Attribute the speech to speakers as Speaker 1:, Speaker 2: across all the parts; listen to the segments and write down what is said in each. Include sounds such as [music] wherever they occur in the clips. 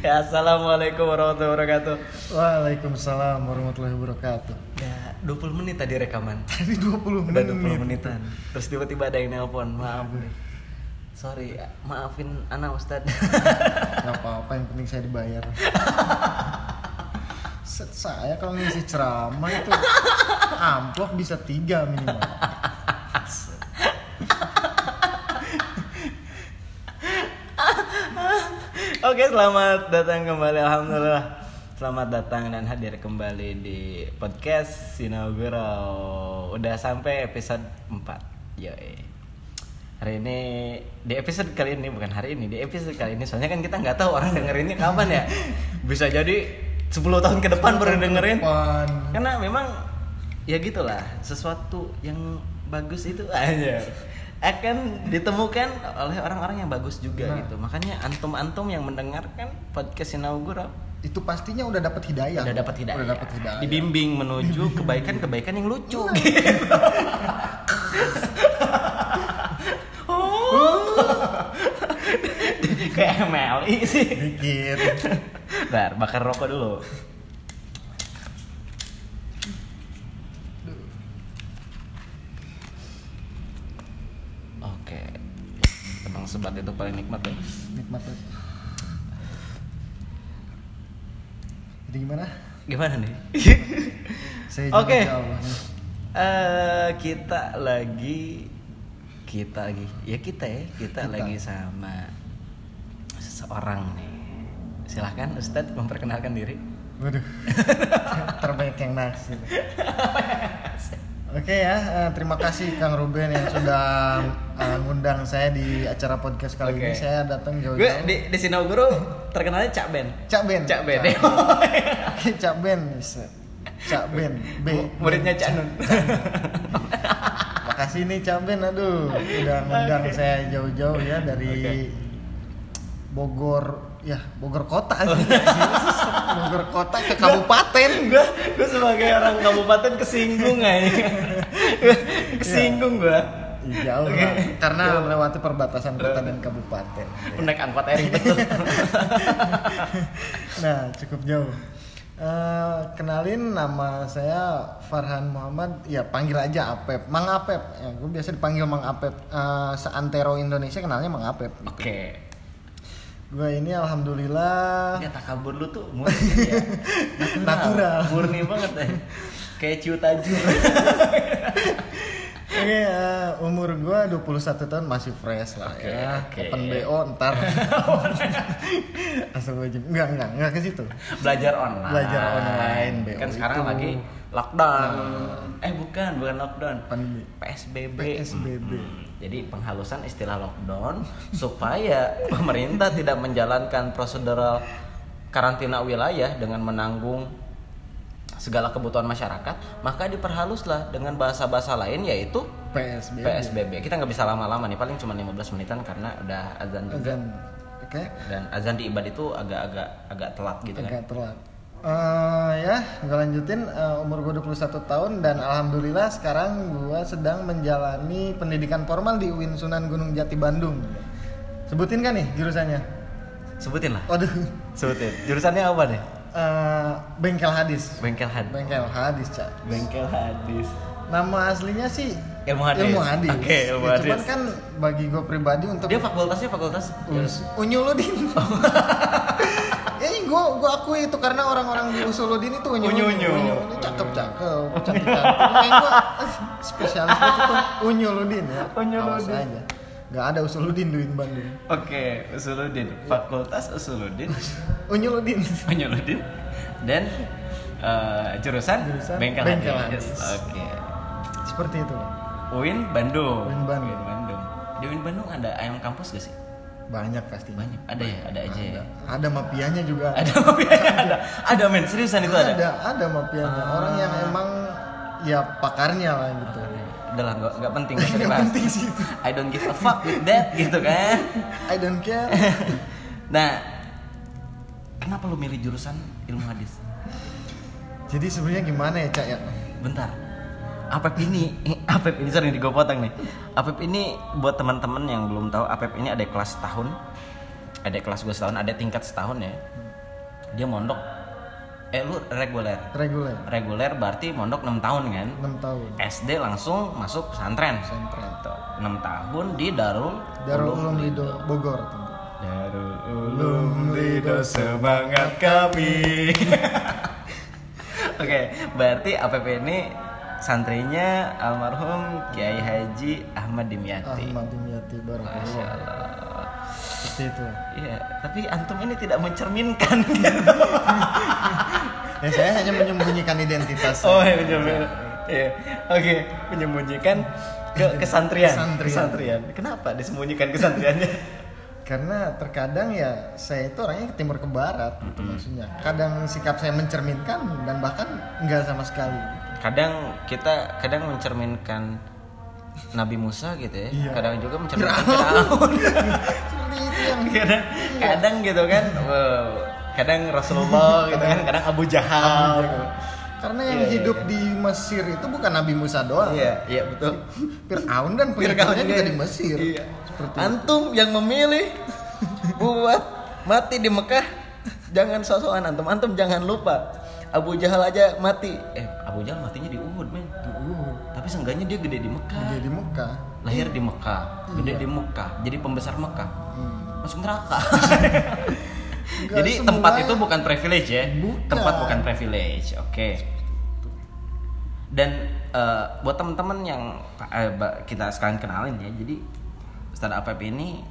Speaker 1: ya assalamualaikum warahmatullahi wabarakatuh.
Speaker 2: Waalaikumsalam warahmatullahi wabarakatuh.
Speaker 1: Ya 20 menit tadi rekaman. [laughs]
Speaker 2: Tadi 20
Speaker 1: Udah
Speaker 2: menit.
Speaker 1: 20 menitan. Terus tiba-tiba ada yang nelpon. Maaf nih. Sorry, maafin Ana Ustad. [laughs]
Speaker 2: Gak apa-apa, yang penting saya dibayar. [laughs] Saya kalau ngisi ceramah itu amplop bisa tiga minimal.
Speaker 1: Oke, selamat datang kembali. Alhamdulillah. Selamat datang dan hadir kembali di podcast Sinaugural. Udah sampai episode 4. Yoi. Hari ini di episode kali ini bukan hari ini, di episode kali ini soalnya kan kita nggak tahu orang dengerinnya kapan ya. Bisa jadi 10 tahun ke depan baru dengerin.
Speaker 2: Depan.
Speaker 1: Karena memang ya gitulah, sesuatu yang bagus itu aja akan ditemukan oleh orang-orang yang bagus juga
Speaker 2: Nah.
Speaker 1: gitu. Makanya antum-antum yang mendengarkan podcast inaugural
Speaker 2: Itu pastinya udah dapat hidayah.
Speaker 1: udah dapat hidayah.
Speaker 2: Udah dapat hidayah.
Speaker 1: Dibimbing menuju kebaikan-kebaikan yang lucu.
Speaker 2: Nah. [laughs]
Speaker 1: gitu. oh. [laughs] Kayak MLI sih.
Speaker 2: Dikit.
Speaker 1: Bentar, bakar rokok dulu. Oke. Emang sebat itu paling nikmat ya.
Speaker 2: Nikmat banget. Jadi gimana?
Speaker 1: Gimana nih? [laughs]
Speaker 2: Saya
Speaker 1: Oke.
Speaker 2: juga jauh nih.
Speaker 1: Eh, kita lagi kita lagi ya kita ya kita,
Speaker 2: Kita.
Speaker 1: lagi sama seseorang nih silahkan Ustadz memperkenalkan diri
Speaker 2: Waduh. [laughs] Terbaik yang naksir. [laughs] Oke ya, eh, terima kasih Kang Ruben yang sudah eh, ngundang saya di acara podcast kali
Speaker 1: Oke.
Speaker 2: ini. Saya datang
Speaker 1: gue
Speaker 2: jauh-jauh.
Speaker 1: di di Sinogoro terkenalnya Cak Ben
Speaker 2: Cak Ben.
Speaker 1: Cak Ben. [laughs]
Speaker 2: Oke, Cak Ben. Cak Ben. B.
Speaker 1: muridnya Cak Nun
Speaker 2: Makasih nih Cak Ben, aduh, udah ngundang saya jauh-jauh ya dari
Speaker 1: Oke.
Speaker 2: Bogor, ya Bogor kota aja. [laughs] Bogor kota ke kabupaten.
Speaker 1: gue gue sebagai orang kabupaten kesinggung aja kesinggung gue
Speaker 2: Jauh
Speaker 1: Oke.
Speaker 2: lah, karena melewati perbatasan kota dan kabupaten.
Speaker 1: naik angkot Eri betul [laughs]
Speaker 2: Nah, cukup jauh. Eh, kenalin nama saya Farhan Muhammad. Ya panggil aja Apep, Mang Apep. Ya, gue biasa dipanggil Mang Apep. Eh, seantero Indonesia kenalnya Mang Apep.
Speaker 1: oke
Speaker 2: Gue ini alhamdulillah
Speaker 1: ya takabur lu tuh murni [laughs] ya
Speaker 2: Natural.
Speaker 1: murni banget ya kayak ciu tajur [laughs]
Speaker 2: Oke, eh, umur gue 21 tahun masih fresh lah
Speaker 1: Oke,
Speaker 2: ya.
Speaker 1: oke.
Speaker 2: Open BO ntar. [laughs] Asal gue enggak enggak enggak ke situ.
Speaker 1: belajar online
Speaker 2: Belajar online, BO
Speaker 1: kan sekarang
Speaker 2: itu.
Speaker 1: lagi lockdown eh bukan bukan lockdown
Speaker 2: Pandemi.
Speaker 1: PSBB
Speaker 2: PSBB.
Speaker 1: Hmm, jadi penghalusan istilah lockdown [laughs] supaya pemerintah tidak menjalankan prosedural karantina wilayah dengan menanggung segala kebutuhan masyarakat maka diperhaluslah dengan bahasa-bahasa lain yaitu
Speaker 2: PSBB.
Speaker 1: PSBB kita nggak bisa lama-lama nih paling cuma 15 menitan karena udah azan juga
Speaker 2: Azan. Oke.
Speaker 1: dan azan di ibad itu agak-agak agak telat gitu kan
Speaker 2: agak telat. Eh, ya, gue lanjutin Eh, umur gue 21 tahun dan alhamdulillah sekarang gue sedang menjalani pendidikan formal di UIN Sunan Gunung Jati Bandung. Sebutin kan nih jurusannya?
Speaker 1: sebutin lah
Speaker 2: Waduh.
Speaker 1: sebutin jurusannya apa nih
Speaker 2: Eh, bengkel hadis.
Speaker 1: bengkel hadis
Speaker 2: Bengkel hadis, Cak.
Speaker 1: bengkel hadis
Speaker 2: Nama aslinya sih
Speaker 1: Ilmu hadis.
Speaker 2: Ilmu hadis.
Speaker 1: Oke, ilmu
Speaker 2: Ya,
Speaker 1: hadis.
Speaker 2: Cuman kan bagi gue pribadi untuk
Speaker 1: dia fakultasnya fakultas
Speaker 2: Us- Unyuludin. ya [laughs] gue gue akui itu karena orang-orang di Usuludin itu unyu
Speaker 1: Unyu-unyu. [laughs]
Speaker 2: unyu cakep cakep cantik cantik gue spesialis itu unyuludin ya
Speaker 1: Unyuludin.
Speaker 2: Awas aja nggak ada Usuludin di Bandung
Speaker 1: oke Usuludin fakultas Usuludin [laughs]
Speaker 2: unyuludin
Speaker 1: Penyeludin [laughs] dan eh, jurusan,
Speaker 2: Jurusan
Speaker 1: bengkel,
Speaker 2: bengkel.
Speaker 1: Oke.
Speaker 2: seperti itu
Speaker 1: UIN Bandung.
Speaker 2: UIN Bandung.
Speaker 1: UIN Bandung. Di UIN Bandung ada ayam kampus gak sih?
Speaker 2: Banyak pasti
Speaker 1: Banyak. Ada ya, ada aja ya.
Speaker 2: ada, ada mafianya juga
Speaker 1: Ada mafianya ada. Ada men, seriusan itu ada.
Speaker 2: ada ada mafianya orang yang
Speaker 1: Ah.
Speaker 2: emang ya pakarnya lah gitu
Speaker 1: Udah lah, nggak nggak penting dibahas.
Speaker 2: penting sih itu.
Speaker 1: I don't give a fuck with that gitu kan. [laughs]
Speaker 2: I don't care [laughs]
Speaker 1: Nah, kenapa lu milih jurusan ilmu hadis?
Speaker 2: jadi sebenarnya gimana ya cak ya
Speaker 1: Bentar. Apep ini, Apep ini nih gue potong nih. Apep ini buat teman-teman yang belum tahu, Apep ini ada kelas tahun adik kelas gue setahun ada tingkat setahun ya. Dia mondok. Eh lu reguler?
Speaker 2: Reguler.
Speaker 1: Reguler berarti mondok 6 tahun kan?
Speaker 2: 6 tahun.
Speaker 1: SD langsung masuk pesantren.
Speaker 2: Pesantren.
Speaker 1: 6 tahun di Darul
Speaker 2: Darul Ulum Lido Bogor.
Speaker 1: Darul Ulum Lido semangat kami. [laughs] Oke, berarti APP ini santrinya almarhum Kiai Haji Ahmad Dimyati.
Speaker 2: Ahmad Dimyati
Speaker 1: Masya
Speaker 2: Barakallah
Speaker 1: Allah.
Speaker 2: seperti itu
Speaker 1: Iya, tapi antum ini tidak mencerminkan. [laughs]
Speaker 2: ya saya hanya menyembunyikan identitas
Speaker 1: oh, iya, benar. Iya. Oke, menyembunyikan ke kesantrian.
Speaker 2: Kesantrian.
Speaker 1: Kesantrian. Kenapa disembunyikan kesantriannya? [laughs]
Speaker 2: karena terkadang ya saya itu orangnya ke timur ke barat gitu maksudnya kadang sikap saya mencerminkan dan bahkan enggak sama sekali.
Speaker 1: Kadang kita kadang mencerminkan Nabi Musa gitu ya.
Speaker 2: Iya.
Speaker 1: Kadang juga mencerminkan
Speaker 2: Firaun. [laughs] Itu yang [laughs]
Speaker 1: kadang kadang gitu kan wow. kadang Rasulullah [laughs] gitu kan kadang Abu Jahal gitu.
Speaker 2: karena yang
Speaker 1: Iya, iya,
Speaker 2: hidup di Mesir itu bukan Nabi Musa doang
Speaker 1: iya iya betul
Speaker 2: Fir'aun dan
Speaker 1: Fir'aun
Speaker 2: pengikutnya juga di Mesir
Speaker 1: Iya.
Speaker 2: seperti
Speaker 1: antum yang memilih buat mati di Mekah jangan sosokan antum antum jangan lupa Abu Jahal aja mati eh Abu Jahal matinya di Uhud men
Speaker 2: Uh,
Speaker 1: tapi seenggaknya dia gede di Mekah
Speaker 2: dia di Mekah
Speaker 1: lahir di Mekah gede di Mekah jadi pembesar Mekah
Speaker 2: Hmm.
Speaker 1: masuk neraka [laughs] Jadi
Speaker 2: semua-
Speaker 1: tempat itu bukan privilege ya.
Speaker 2: Bukan.
Speaker 1: Tempat bukan privilege. Oke. Dan eh, buat teman-teman yang ba- kita sekalian kenalin ya. Jadi Ustadz Apep ini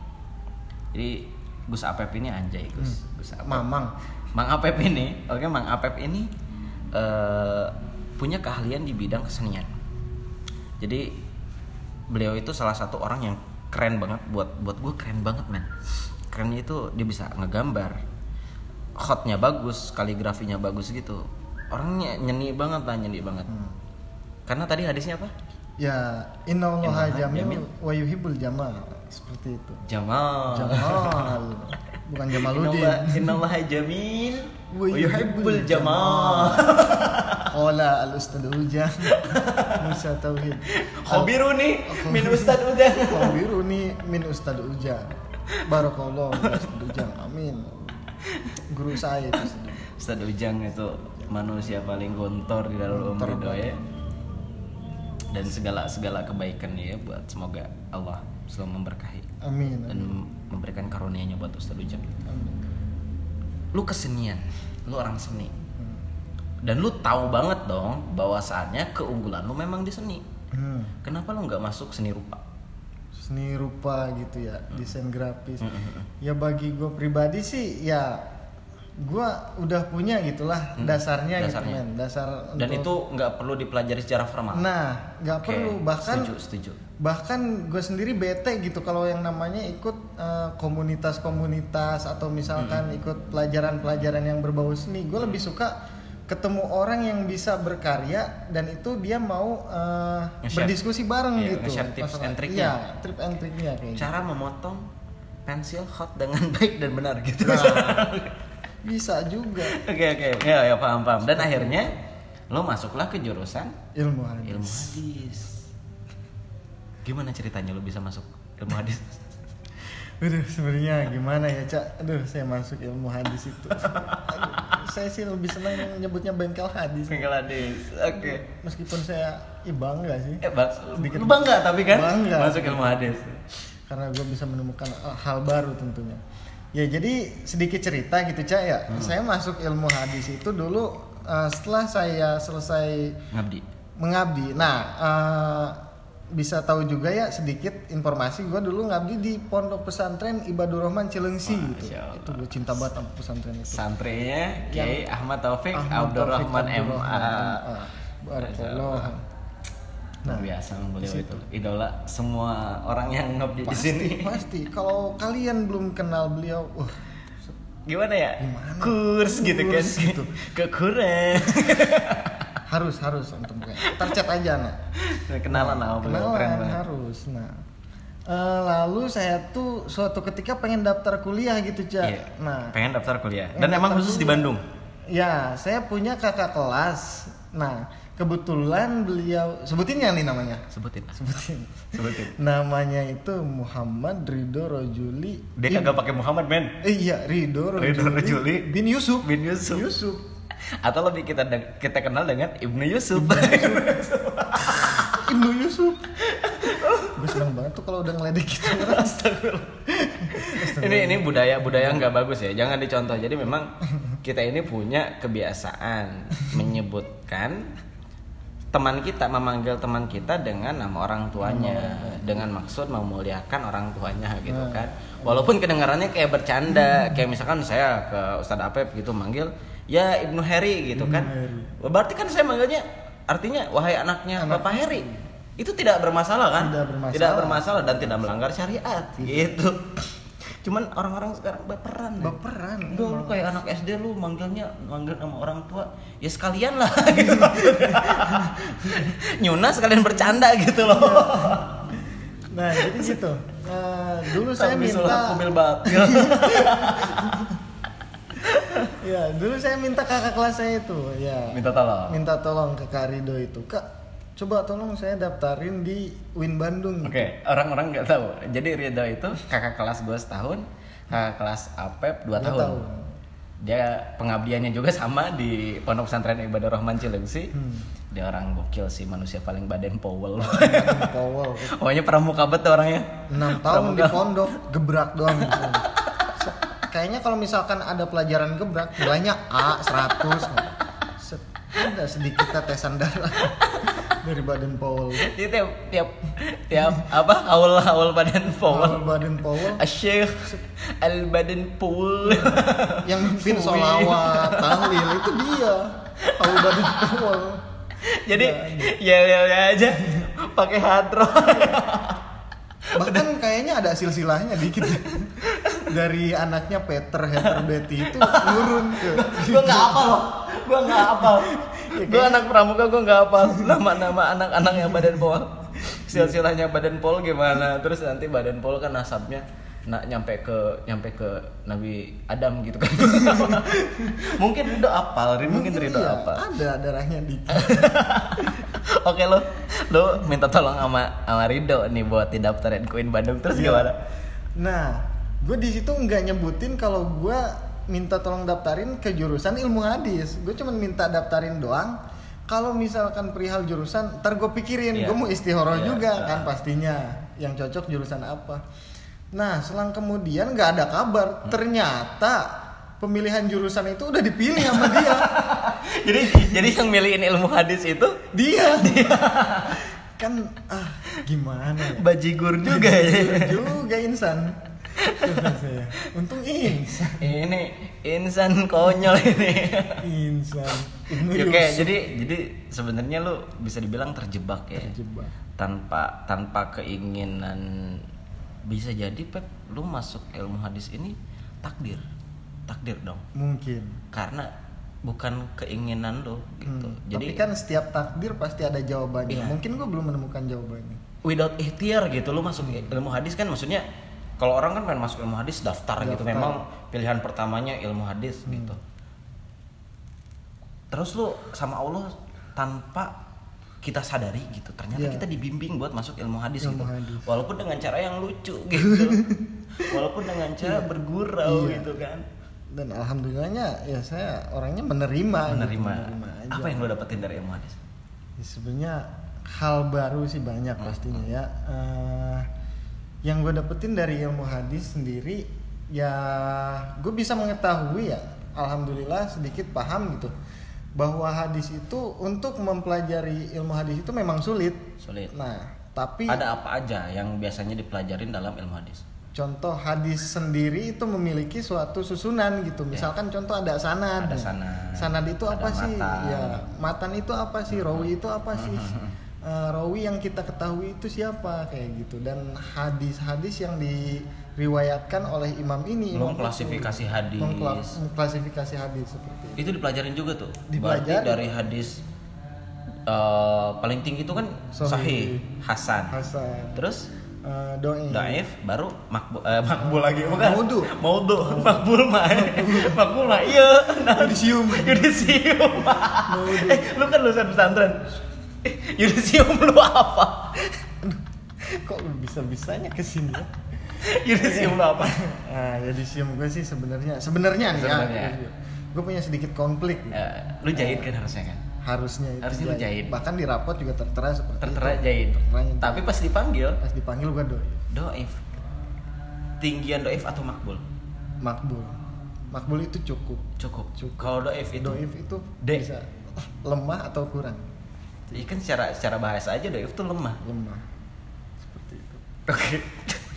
Speaker 1: jadi Gus Apep ini anjay Gus. Gus Apep.
Speaker 2: Mamang
Speaker 1: Mang Apep ini, oke Mang Apep ini eh, punya keahlian di bidang kesenian. Jadi beliau itu salah satu orang yang keren banget buat buat gue keren banget men. Kerennya itu dia bisa ngegambar, hotnya bagus, kaligrafinya bagus gitu. Orangnya nyeni banget lah, nyeni banget. Karena tadi hadisnya apa?
Speaker 2: ya Innallaha
Speaker 1: jamil.
Speaker 2: jamil wa yuhibbul jamal seperti itu
Speaker 1: Jamal.
Speaker 2: Jamal [laughs] bukan Jamaluddin
Speaker 1: Innallaha innallaha jamil.
Speaker 2: Wa
Speaker 1: yuhibbul jamal.
Speaker 2: Qala al ustad Ujang. [laughs] Musa Tauhid.
Speaker 1: Khabiruni min Ustad udah.
Speaker 2: Khabiruni min Ustad Ujang. Barakallah Ustad Ujang. Amin. Guru saya itu Ustad Ujang.
Speaker 1: Ustadz Ujang itu manusia paling gontor di dalam umur ya. Dan segala segala kebaikan ya buat semoga Allah selalu memberkahi.
Speaker 2: Amin
Speaker 1: dan memberikan karunia-Nya buat Ustadz Ujang.
Speaker 2: Amin.
Speaker 1: Lu kesenian, lu orang seni.
Speaker 2: Hmm.
Speaker 1: Dan lu tahu banget dong bahwasannya keunggulan lu memang di seni.
Speaker 2: Hmm.
Speaker 1: Kenapa lu nggak masuk seni rupa?
Speaker 2: Seni rupa gitu ya Desain grafis
Speaker 1: Hmm, hmm, hmm.
Speaker 2: Ya bagi gue pribadi sih Ya gue udah punya gitulah
Speaker 1: Hmm,
Speaker 2: dasarnya,
Speaker 1: dasarnya.
Speaker 2: gitu men dasar
Speaker 1: Dan
Speaker 2: untuk-
Speaker 1: itu nggak perlu dipelajari secara formal.
Speaker 2: nah nggak
Speaker 1: Oke,
Speaker 2: perlu bahkan
Speaker 1: setuju, setuju.
Speaker 2: bahkan gue sendiri bete gitu kalau yang namanya ikut eh, komunitas-komunitas atau misalkan
Speaker 1: Hmm.
Speaker 2: ikut pelajaran-pelajaran yang berbau seni gue lebih suka ketemu orang yang bisa berkarya dan itu dia mau
Speaker 1: Nge-share.
Speaker 2: berdiskusi bareng
Speaker 1: Iya,
Speaker 2: gitu
Speaker 1: tips and triknya.
Speaker 2: iya trip and triknya kayak gitu.
Speaker 1: Cara memotong pensil hot dengan [laughs] baik dan benar gitu.
Speaker 2: Nah, [laughs] bisa juga
Speaker 1: Oke oke ya ya paham paham dan akhirnya lo masuklah ke jurusan
Speaker 2: ilmu hadis.
Speaker 1: ilmu hadis. Gimana ceritanya lo bisa masuk ilmu hadis? [laughs]
Speaker 2: Aduh, sebenarnya gimana ya, Cak? Aduh, saya masuk ilmu hadis itu. Aduh, saya sih lebih senang nyebutnya bengkel hadis.
Speaker 1: Bengkel hadis. Oke.
Speaker 2: Meskipun saya ya bangga sih.
Speaker 1: Eh bang,
Speaker 2: Sedikit-
Speaker 1: lu bangga tapi kan
Speaker 2: Bangga.
Speaker 1: masuk ilmu hadis.
Speaker 2: Karena gue bisa menemukan hal baru tentunya. Ya, jadi sedikit cerita gitu, Cak ya. Saya masuk ilmu hadis itu dulu uh, setelah saya selesai
Speaker 1: Ngabdi.
Speaker 2: mengabdi. Nah, eh, bisa tahu juga ya sedikit informasi gue dulu ngabdi di pondok pesantren Ibadur Rahman Cilengsi gitu.
Speaker 1: Masya Allah.
Speaker 2: Itu gue cinta banget sama pesantren itu.
Speaker 1: Santrinya Kiai Ahmad Taufik Abdurrahman.
Speaker 2: Abdurrahman MA. Barakallah.
Speaker 1: Luar biasa beliau itu idola semua orang yang ngabdi di sini.
Speaker 2: pasti. Kalau kalian belum kenal beliau, uh,
Speaker 1: Gimana ya?
Speaker 2: Gimana?
Speaker 1: Kurs gitu kan.
Speaker 2: Kurs gitu. [laughs]
Speaker 1: Kekurangan. [laughs]
Speaker 2: harus harus untuk tercet aja nah.
Speaker 1: Kenalan lah beliau keren
Speaker 2: Kenalan
Speaker 1: banget.
Speaker 2: harus. Nah, eh, lalu saya tuh suatu ketika pengen daftar kuliah gitu, Cak.
Speaker 1: Iya.
Speaker 2: Nah,
Speaker 1: pengen daftar kuliah. Dan emang khusus di
Speaker 2: kuliah.
Speaker 1: Bandung.
Speaker 2: Ya, saya punya kakak kelas. Nah, kebetulan beliau sebutin ya nih namanya
Speaker 1: Sebutin.
Speaker 2: sebutin
Speaker 1: Sebutin.
Speaker 2: namanya itu Muhammad Ridho Rojuli
Speaker 1: Dia kagak pakai Muhammad, men.
Speaker 2: eh iya Ridho Rojuli,
Speaker 1: Ridho Rojuli.
Speaker 2: bin Yusuf
Speaker 1: Bin Yusuf.
Speaker 2: Yusuf
Speaker 1: Atau lebih kita kita kenal dengan Ibnu Yusuf. [laughs]
Speaker 2: Ibnu Yusuf gue seneng banget tuh kalau udah ngeledek gitu
Speaker 1: ini ini budaya budaya nggak bagus ya jangan dicontoh jadi memang kita ini punya kebiasaan menyebutkan teman kita memanggil teman kita dengan nama orang tuanya. Dengan maksud memuliakan orang tuanya gitu kan. Walaupun kedengarannya kayak bercanda kayak misalkan saya ke Ustadz Apep gitu manggil ya Ibnu Heri gitu kan. Berarti kan saya manggilnya artinya wahai anaknya Bapak Heri. Itu tidak bermasalah kan?
Speaker 2: Tidak bermasalah.
Speaker 1: tidak bermasalah dan tidak melanggar syariat gitu cuman orang-orang sekarang baperan ya.
Speaker 2: baperan
Speaker 1: Udah lu kayak anak SD lu manggilnya manggil sama orang tua ya sekalian lah [laughs] gitu. Nyuna sekalian bercanda gitu loh.
Speaker 2: nah jadi gitu Eh, dulu saya minta
Speaker 1: kumil batil. [laughs]
Speaker 2: ya dulu saya minta kakak kelas saya itu ya
Speaker 1: Minta tolong.
Speaker 2: minta tolong ke Kak Rido itu kak coba tolong saya daftarin di Win Bandung
Speaker 1: Oke, orang-orang nggak tahu. Jadi Ridho itu kakak kelas gue setahun, kakak kelas Apep dua tahun.
Speaker 2: tahun.
Speaker 1: Dia pengabdiannya juga sama di Pondok Pesantren Ibadah Rahman Cilengsi.
Speaker 2: Hmm.
Speaker 1: Dia orang gokil sih, manusia paling badan powell. [laughs]
Speaker 2: Powell
Speaker 1: Pokoknya pramuka bet tuh orangnya.
Speaker 2: enam tahun di pondok gebrak doang kayaknya kalau misalkan ada pelajaran gebrak nilainya A 100 Set, ada sedikit tetesan darah [laughs] dari badan Powell
Speaker 1: Jadi tiap tiap tiap apa awal awal badan powell.
Speaker 2: Powell badan Powell
Speaker 1: Asyik al badan pool.
Speaker 2: yang mimpin
Speaker 1: Suwi.
Speaker 2: solawat tahlil itu dia Powell badan Powell
Speaker 1: Jadi ya ya aja pakai hadro.
Speaker 2: bahkan kayaknya ada silsilahnya dikit dari anaknya Peter Heather Betty itu turun ke
Speaker 1: gua nggak apal loh. Gua nggak apal. [laughs] Gua anak pramuka gua nggak apal nama-nama anak-anak yang badan pol. Silsilahnya badan pol gimana? Terus nanti badan pol kan nasabnya nak nyampe ke nyampe ke Nabi Adam gitu kan. [laughs] mungkin Ridho apal, Ridho mungkin Ridho
Speaker 2: iya,
Speaker 1: apal.
Speaker 2: ada darahnya dikit [laughs]
Speaker 1: Oke lo, lo minta tolong sama sama Rido nih buat didaftarin Queen Bandung terus
Speaker 2: Iya.
Speaker 1: gimana?
Speaker 2: Nah, gue di situ nggak nyebutin kalau gue minta tolong daftarin ke jurusan ilmu hadis. Gue cuma minta daftarin doang. Kalau misalkan perihal jurusan, ntar gue pikirin.
Speaker 1: Iya.
Speaker 2: Gue mau istihoroh
Speaker 1: Iya.
Speaker 2: juga
Speaker 1: Nah.
Speaker 2: kan pastinya. Yang cocok jurusan apa. Nah, selang kemudian nggak ada kabar.
Speaker 1: Hmm.
Speaker 2: Ternyata pemilihan jurusan itu udah dipilih sama dia. [laughs]
Speaker 1: jadi jadi yang milihin ilmu hadis itu
Speaker 2: dia. [laughs] kan ah gimana ya?
Speaker 1: bajigur juga ya.
Speaker 2: juga insan. [laughs] Untung insan.
Speaker 1: ini insan konyol ini.
Speaker 2: Insan.
Speaker 1: Oke,
Speaker 2: Yusuf.
Speaker 1: jadi jadi sebenarnya lu bisa dibilang terjebak ya.
Speaker 2: Terjebak.
Speaker 1: Tanpa tanpa keinginan bisa jadi Pep lu masuk ilmu hadis ini takdir. Takdir dong.
Speaker 2: mungkin.
Speaker 1: Karena bukan keinginan lu gitu.
Speaker 2: Hmm,
Speaker 1: Jadi
Speaker 2: Tapi kan setiap takdir pasti ada jawabannya.
Speaker 1: Iya.
Speaker 2: Mungkin gue belum menemukan jawabannya.
Speaker 1: without ikhtiar gitu lu masuk ilmu hadis kan maksudnya kalau orang kan pengen masuk ilmu hadis daftar, gitu
Speaker 2: Daftar.
Speaker 1: memang pilihan pertamanya ilmu hadis gitu terus lu sama Allah tanpa kita sadari gitu ternyata
Speaker 2: Iya.
Speaker 1: kita dibimbing buat masuk ilmu hadis
Speaker 2: Ilmu
Speaker 1: gitu
Speaker 2: hadis.
Speaker 1: walaupun dengan cara yang lucu [laughs] gitu walaupun dengan cara bergurau
Speaker 2: Iya.
Speaker 1: gitu kan
Speaker 2: Dan alhamdulillahnya ya saya orangnya menerima. gitu.
Speaker 1: menerima
Speaker 2: aja.
Speaker 1: apa yang lu dapetin dari ilmu hadis
Speaker 2: Ya, sebenarnya hal baru sih banyak pastinya ya. Eh, yang gue dapetin dari ilmu hadis sendiri ya gue bisa mengetahui ya alhamdulillah sedikit paham gitu bahwa hadis itu untuk mempelajari ilmu hadis itu memang sulit.
Speaker 1: sulit
Speaker 2: Nah, tapi
Speaker 1: ada apa aja yang biasanya dipelajarin dalam ilmu hadis
Speaker 2: contoh hadis sendiri itu memiliki suatu susunan gitu. Misalkan contoh ada sanad.
Speaker 1: Ya. Ada sanad.
Speaker 2: Sanad itu
Speaker 1: Ada
Speaker 2: apa sih?
Speaker 1: matan.
Speaker 2: Ya, matan itu apa sih? Rawi itu apa sih? [laughs] Eh, rawi yang kita ketahui itu siapa kayak gitu dan hadis-hadis yang diriwayatkan oleh imam ini
Speaker 1: Lu
Speaker 2: imam
Speaker 1: klasifikasi
Speaker 2: itu,
Speaker 1: hadis.
Speaker 2: mengklasifikasi hadis seperti itu.
Speaker 1: itu dipelajarin juga tuh
Speaker 2: Dipelajari.
Speaker 1: berarti dari hadis eh, paling tinggi itu kan
Speaker 2: Sahih.
Speaker 1: sahih, hasan
Speaker 2: Hasan.
Speaker 1: terus
Speaker 2: Eh, doif.
Speaker 1: Daif baru makbul eh, makbul lagi bukan?
Speaker 2: Maudu.
Speaker 1: Maudu. Makbul mah. makbul mah iya. Nah,
Speaker 2: Yudisium. [laughs]
Speaker 1: Yudisium. [laughs] eh, lu kan lulusan pesantren. [laughs] Yudisium lu apa?
Speaker 2: Kok bisa-bisanya ke sini ya?
Speaker 1: Yudisium lu apa?
Speaker 2: Nah, yudisium gue sih sebenarnya sebenarnya nih ya. Gue punya sedikit konflik.
Speaker 1: Eh, lu jahit kan harusnya kan?
Speaker 2: Harusnya itu
Speaker 1: Harusnya lu jahit.
Speaker 2: Bahkan di rapot juga tertera seperti
Speaker 1: Tertera
Speaker 2: itu.
Speaker 1: jahit.
Speaker 2: Jahit.
Speaker 1: Tapi pas dipanggil
Speaker 2: pas dipanggil gue doif.
Speaker 1: doif. Tinggian doif atau makbul?
Speaker 2: Makbul. Makbul itu cukup.
Speaker 1: Cukup.
Speaker 2: Cukup.
Speaker 1: Kalau doif itu
Speaker 2: Doif itu
Speaker 1: D.
Speaker 2: bisa lemah atau kurang.
Speaker 1: Iya kan secara secara bahasa aja doif tuh lemah.
Speaker 2: Lemah. Seperti itu.
Speaker 1: Oke.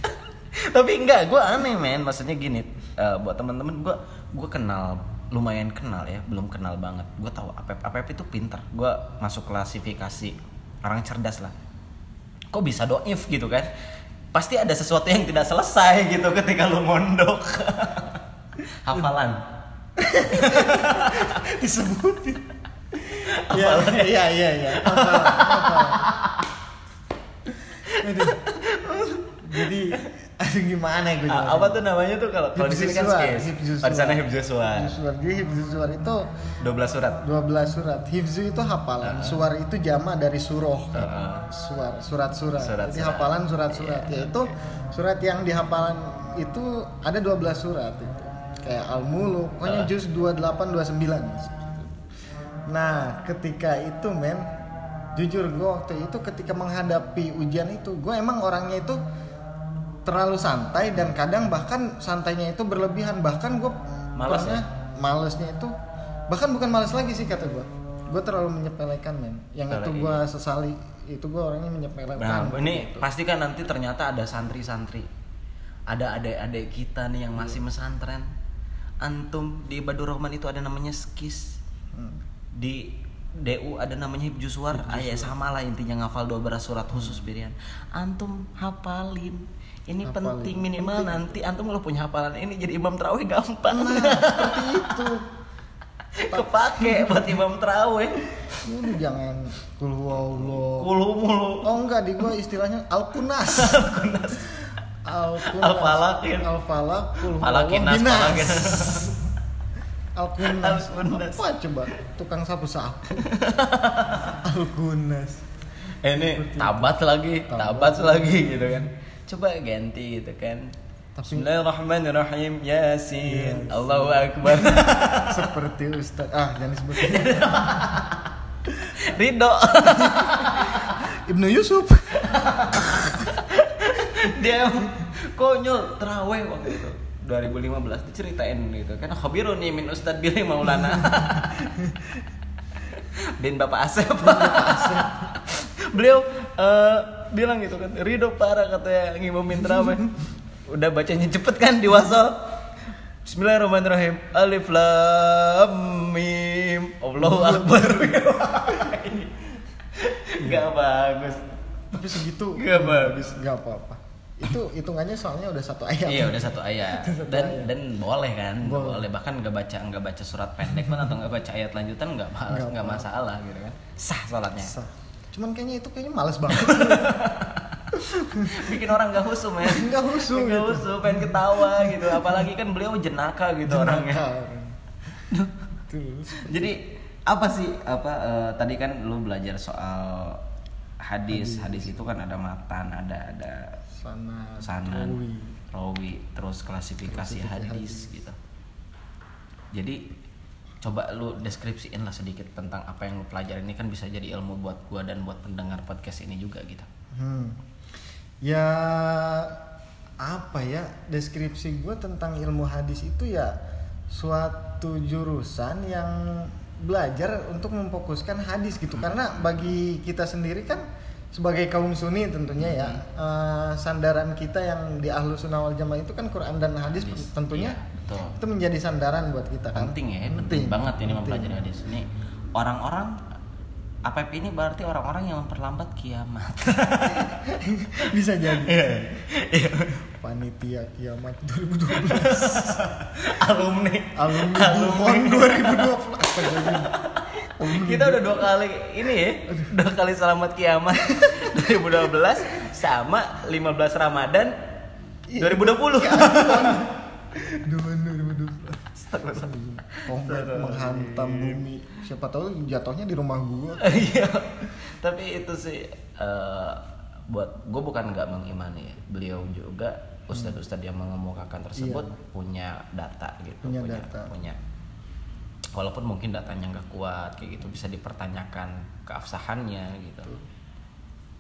Speaker 1: [laughs] Tapi enggak, gue aneh men. Maksudnya gini, eh, buat teman-teman gue gue kenal lumayan kenal ya, belum kenal banget. Gue tahu Apep Apep itu pinter. Gue masuk klasifikasi orang cerdas lah. Kok bisa doif gitu kan? Pasti ada sesuatu yang tidak selesai gitu ketika lu mondok. [laughs] Hafalan. [laughs]
Speaker 2: Disebutin. Iya, iya, iya, iya. Aduh. Jadi, aduh gimana gue
Speaker 1: Ah, apa tuh namanya tuh kalau kalau di sini kan
Speaker 2: Hifzusuar,
Speaker 1: skis. di sana hifzusuar.
Speaker 2: Hifzusuar. Jadi hifzusuar itu
Speaker 1: 12 surat.
Speaker 2: 12 surat. Hifzu itu hafalan. Suar itu jama dari suroh.
Speaker 1: Heeh.
Speaker 2: Suar, surat-surat. Jadi hafalan surat-surat. Yaitu surat yang dihafalan itu ada 12 surat itu. Kayak Al-Muluk, pokoknya
Speaker 1: Heeh.
Speaker 2: juz 28 29. Nah, ketika itu men jujur gue waktu itu ketika menghadapi ujian itu gue emang orangnya itu terlalu santai dan kadang bahkan santainya itu berlebihan bahkan gue
Speaker 1: Malas ya?
Speaker 2: malesnya itu bahkan bukan males lagi sih kata gue gue terlalu menyepelekan men yang itu gue sesali itu gue orangnya menyepelekan
Speaker 1: Nah, ini
Speaker 2: gitu.
Speaker 1: pasti kan nanti ternyata ada santri-santri. Ada adik-adik kita nih yang masih mesantren. Antum di Ibadur Rahman itu ada namanya skis.
Speaker 2: Hmm.
Speaker 1: Di DU ada namanya Hibjuswar. Ah, ya sama lah intinya ngafal 12 surat khusus pilihan. Antum hafalin. Ini
Speaker 2: Hafalin.
Speaker 1: penting minimal nanti antum kalau punya hafalan ini jadi imam terawih gampang.
Speaker 2: Nah, seperti itu [laughs]
Speaker 1: Kepake buat imam terawih.
Speaker 2: Ini jangan kulhuwallah
Speaker 1: Kulu mulu.
Speaker 2: oh enggak di gue istilahnya alkunas
Speaker 1: Alkunas.
Speaker 2: Alkunas.
Speaker 1: Al-Falakin.
Speaker 2: Al-Falak, Kul
Speaker 1: Falakin,
Speaker 2: Huwallah,
Speaker 1: nas,
Speaker 2: Binas.
Speaker 1: falakin.
Speaker 2: Alkunas.
Speaker 1: Alkunas.
Speaker 2: Apa coba? Tukang sapu-sapu. [laughs] Alkunas.
Speaker 1: Eh, ini tabat lagi, tabat lagi gitu kan. Coba ganti gitu kan.
Speaker 2: Tapi-
Speaker 1: Bismillahirrahmanirrahim Yasin
Speaker 2: Yes.
Speaker 1: Allahu Akbar [laughs]
Speaker 2: Seperti Ustaz. Ah, jangan disebutin. [laughs]
Speaker 1: Ridho
Speaker 2: Ibnu Yusuf.
Speaker 1: Dia konyol terawih waktu itu 2015 diceritain gitu kan khabirun nih min Ustadz Billy Maulana. [laughs] Bin Bapak Asep. Beliau eh, bilang gitu kan Ridho parah katanya ngimumin terawih Udah bacanya cepet kan di wasal Bismillahirrahmanirrahim. Alif Lam Mim. Allahu Akbar. [laughs] Gak bagus.
Speaker 2: Tapi segitu.
Speaker 1: Gak bagus.
Speaker 2: Gak apa-apa. Itu hitungannya soalnya udah satu ayat.
Speaker 1: Iya udah satu ayat [laughs] dan
Speaker 2: ayat.
Speaker 1: dan boleh kan
Speaker 2: Boleh.
Speaker 1: boleh. bahkan nggak baca nggak baca surat pendek pun atau nggak baca ayat lanjutan nggak malas
Speaker 2: Nggak
Speaker 1: masalah gitu kan sah sholatnya
Speaker 2: Sah. Cuman kayaknya itu kayaknya males banget. [laughs]
Speaker 1: bikin orang nggak husu men [laughs]
Speaker 2: Nggak husu
Speaker 1: nggak
Speaker 2: gitu.
Speaker 1: husu pengen ketawa gitu apalagi kan beliau jenaka gitu orangnya
Speaker 2: Terus.
Speaker 1: jadi apa sih apa eh, tadi kan lu belajar soal hadis hadis itu kan ada matan ada ada
Speaker 2: Sana.
Speaker 1: sanan,
Speaker 2: Rawi.
Speaker 1: rawi, terus klasifikasi,
Speaker 2: Klasifikasi
Speaker 1: hadis,
Speaker 2: hadis.
Speaker 1: gitu. Jadi coba lu deskripsiin lah sedikit tentang apa yang lu pelajari ini kan bisa jadi ilmu buat gua dan buat pendengar podcast ini juga gitu.
Speaker 2: Hmm. Ya apa ya deskripsi gue tentang ilmu hadis itu ya suatu jurusan yang belajar untuk memfokuskan hadis gitu karena bagi kita sendiri kan sebagai kaum sunni tentunya ya eh, sandaran kita yang di ahlu sunnah wal jamaah itu kan Quran dan hadis,
Speaker 1: Hadis,
Speaker 2: tentunya
Speaker 1: iya, betul.
Speaker 2: itu menjadi sandaran buat kita kan
Speaker 1: Penting ya, penting, banget ini mempelajari hadis. Ini orang-orang APP ini berarti orang-orang yang memperlambat kiamat. [laughs]
Speaker 2: bisa jadi
Speaker 1: Iya.
Speaker 2: panitia kiamat 2012 [laughs]
Speaker 1: Alumni.
Speaker 2: alumni Buhon 2012 apa jadi
Speaker 1: kita udah dua kali ini ya dua kali selamat kiamat [laughs] 2012 sama 15 Ramadan 2020
Speaker 2: Dua dua dua Komplek menghantam bumi. Siapa tahu jatuhnya di rumah gua. [laughs]
Speaker 1: Iya. Tapi itu sih eh, buat gue bukan nggak mengimani ya. Beliau juga ustadz-ustadz yang mengemukakan tersebut punya data gitu.
Speaker 2: Punya data.
Speaker 1: Punya. Walaupun mungkin datanya nggak kuat kayak gitu bisa dipertanyakan keabsahannya gitu.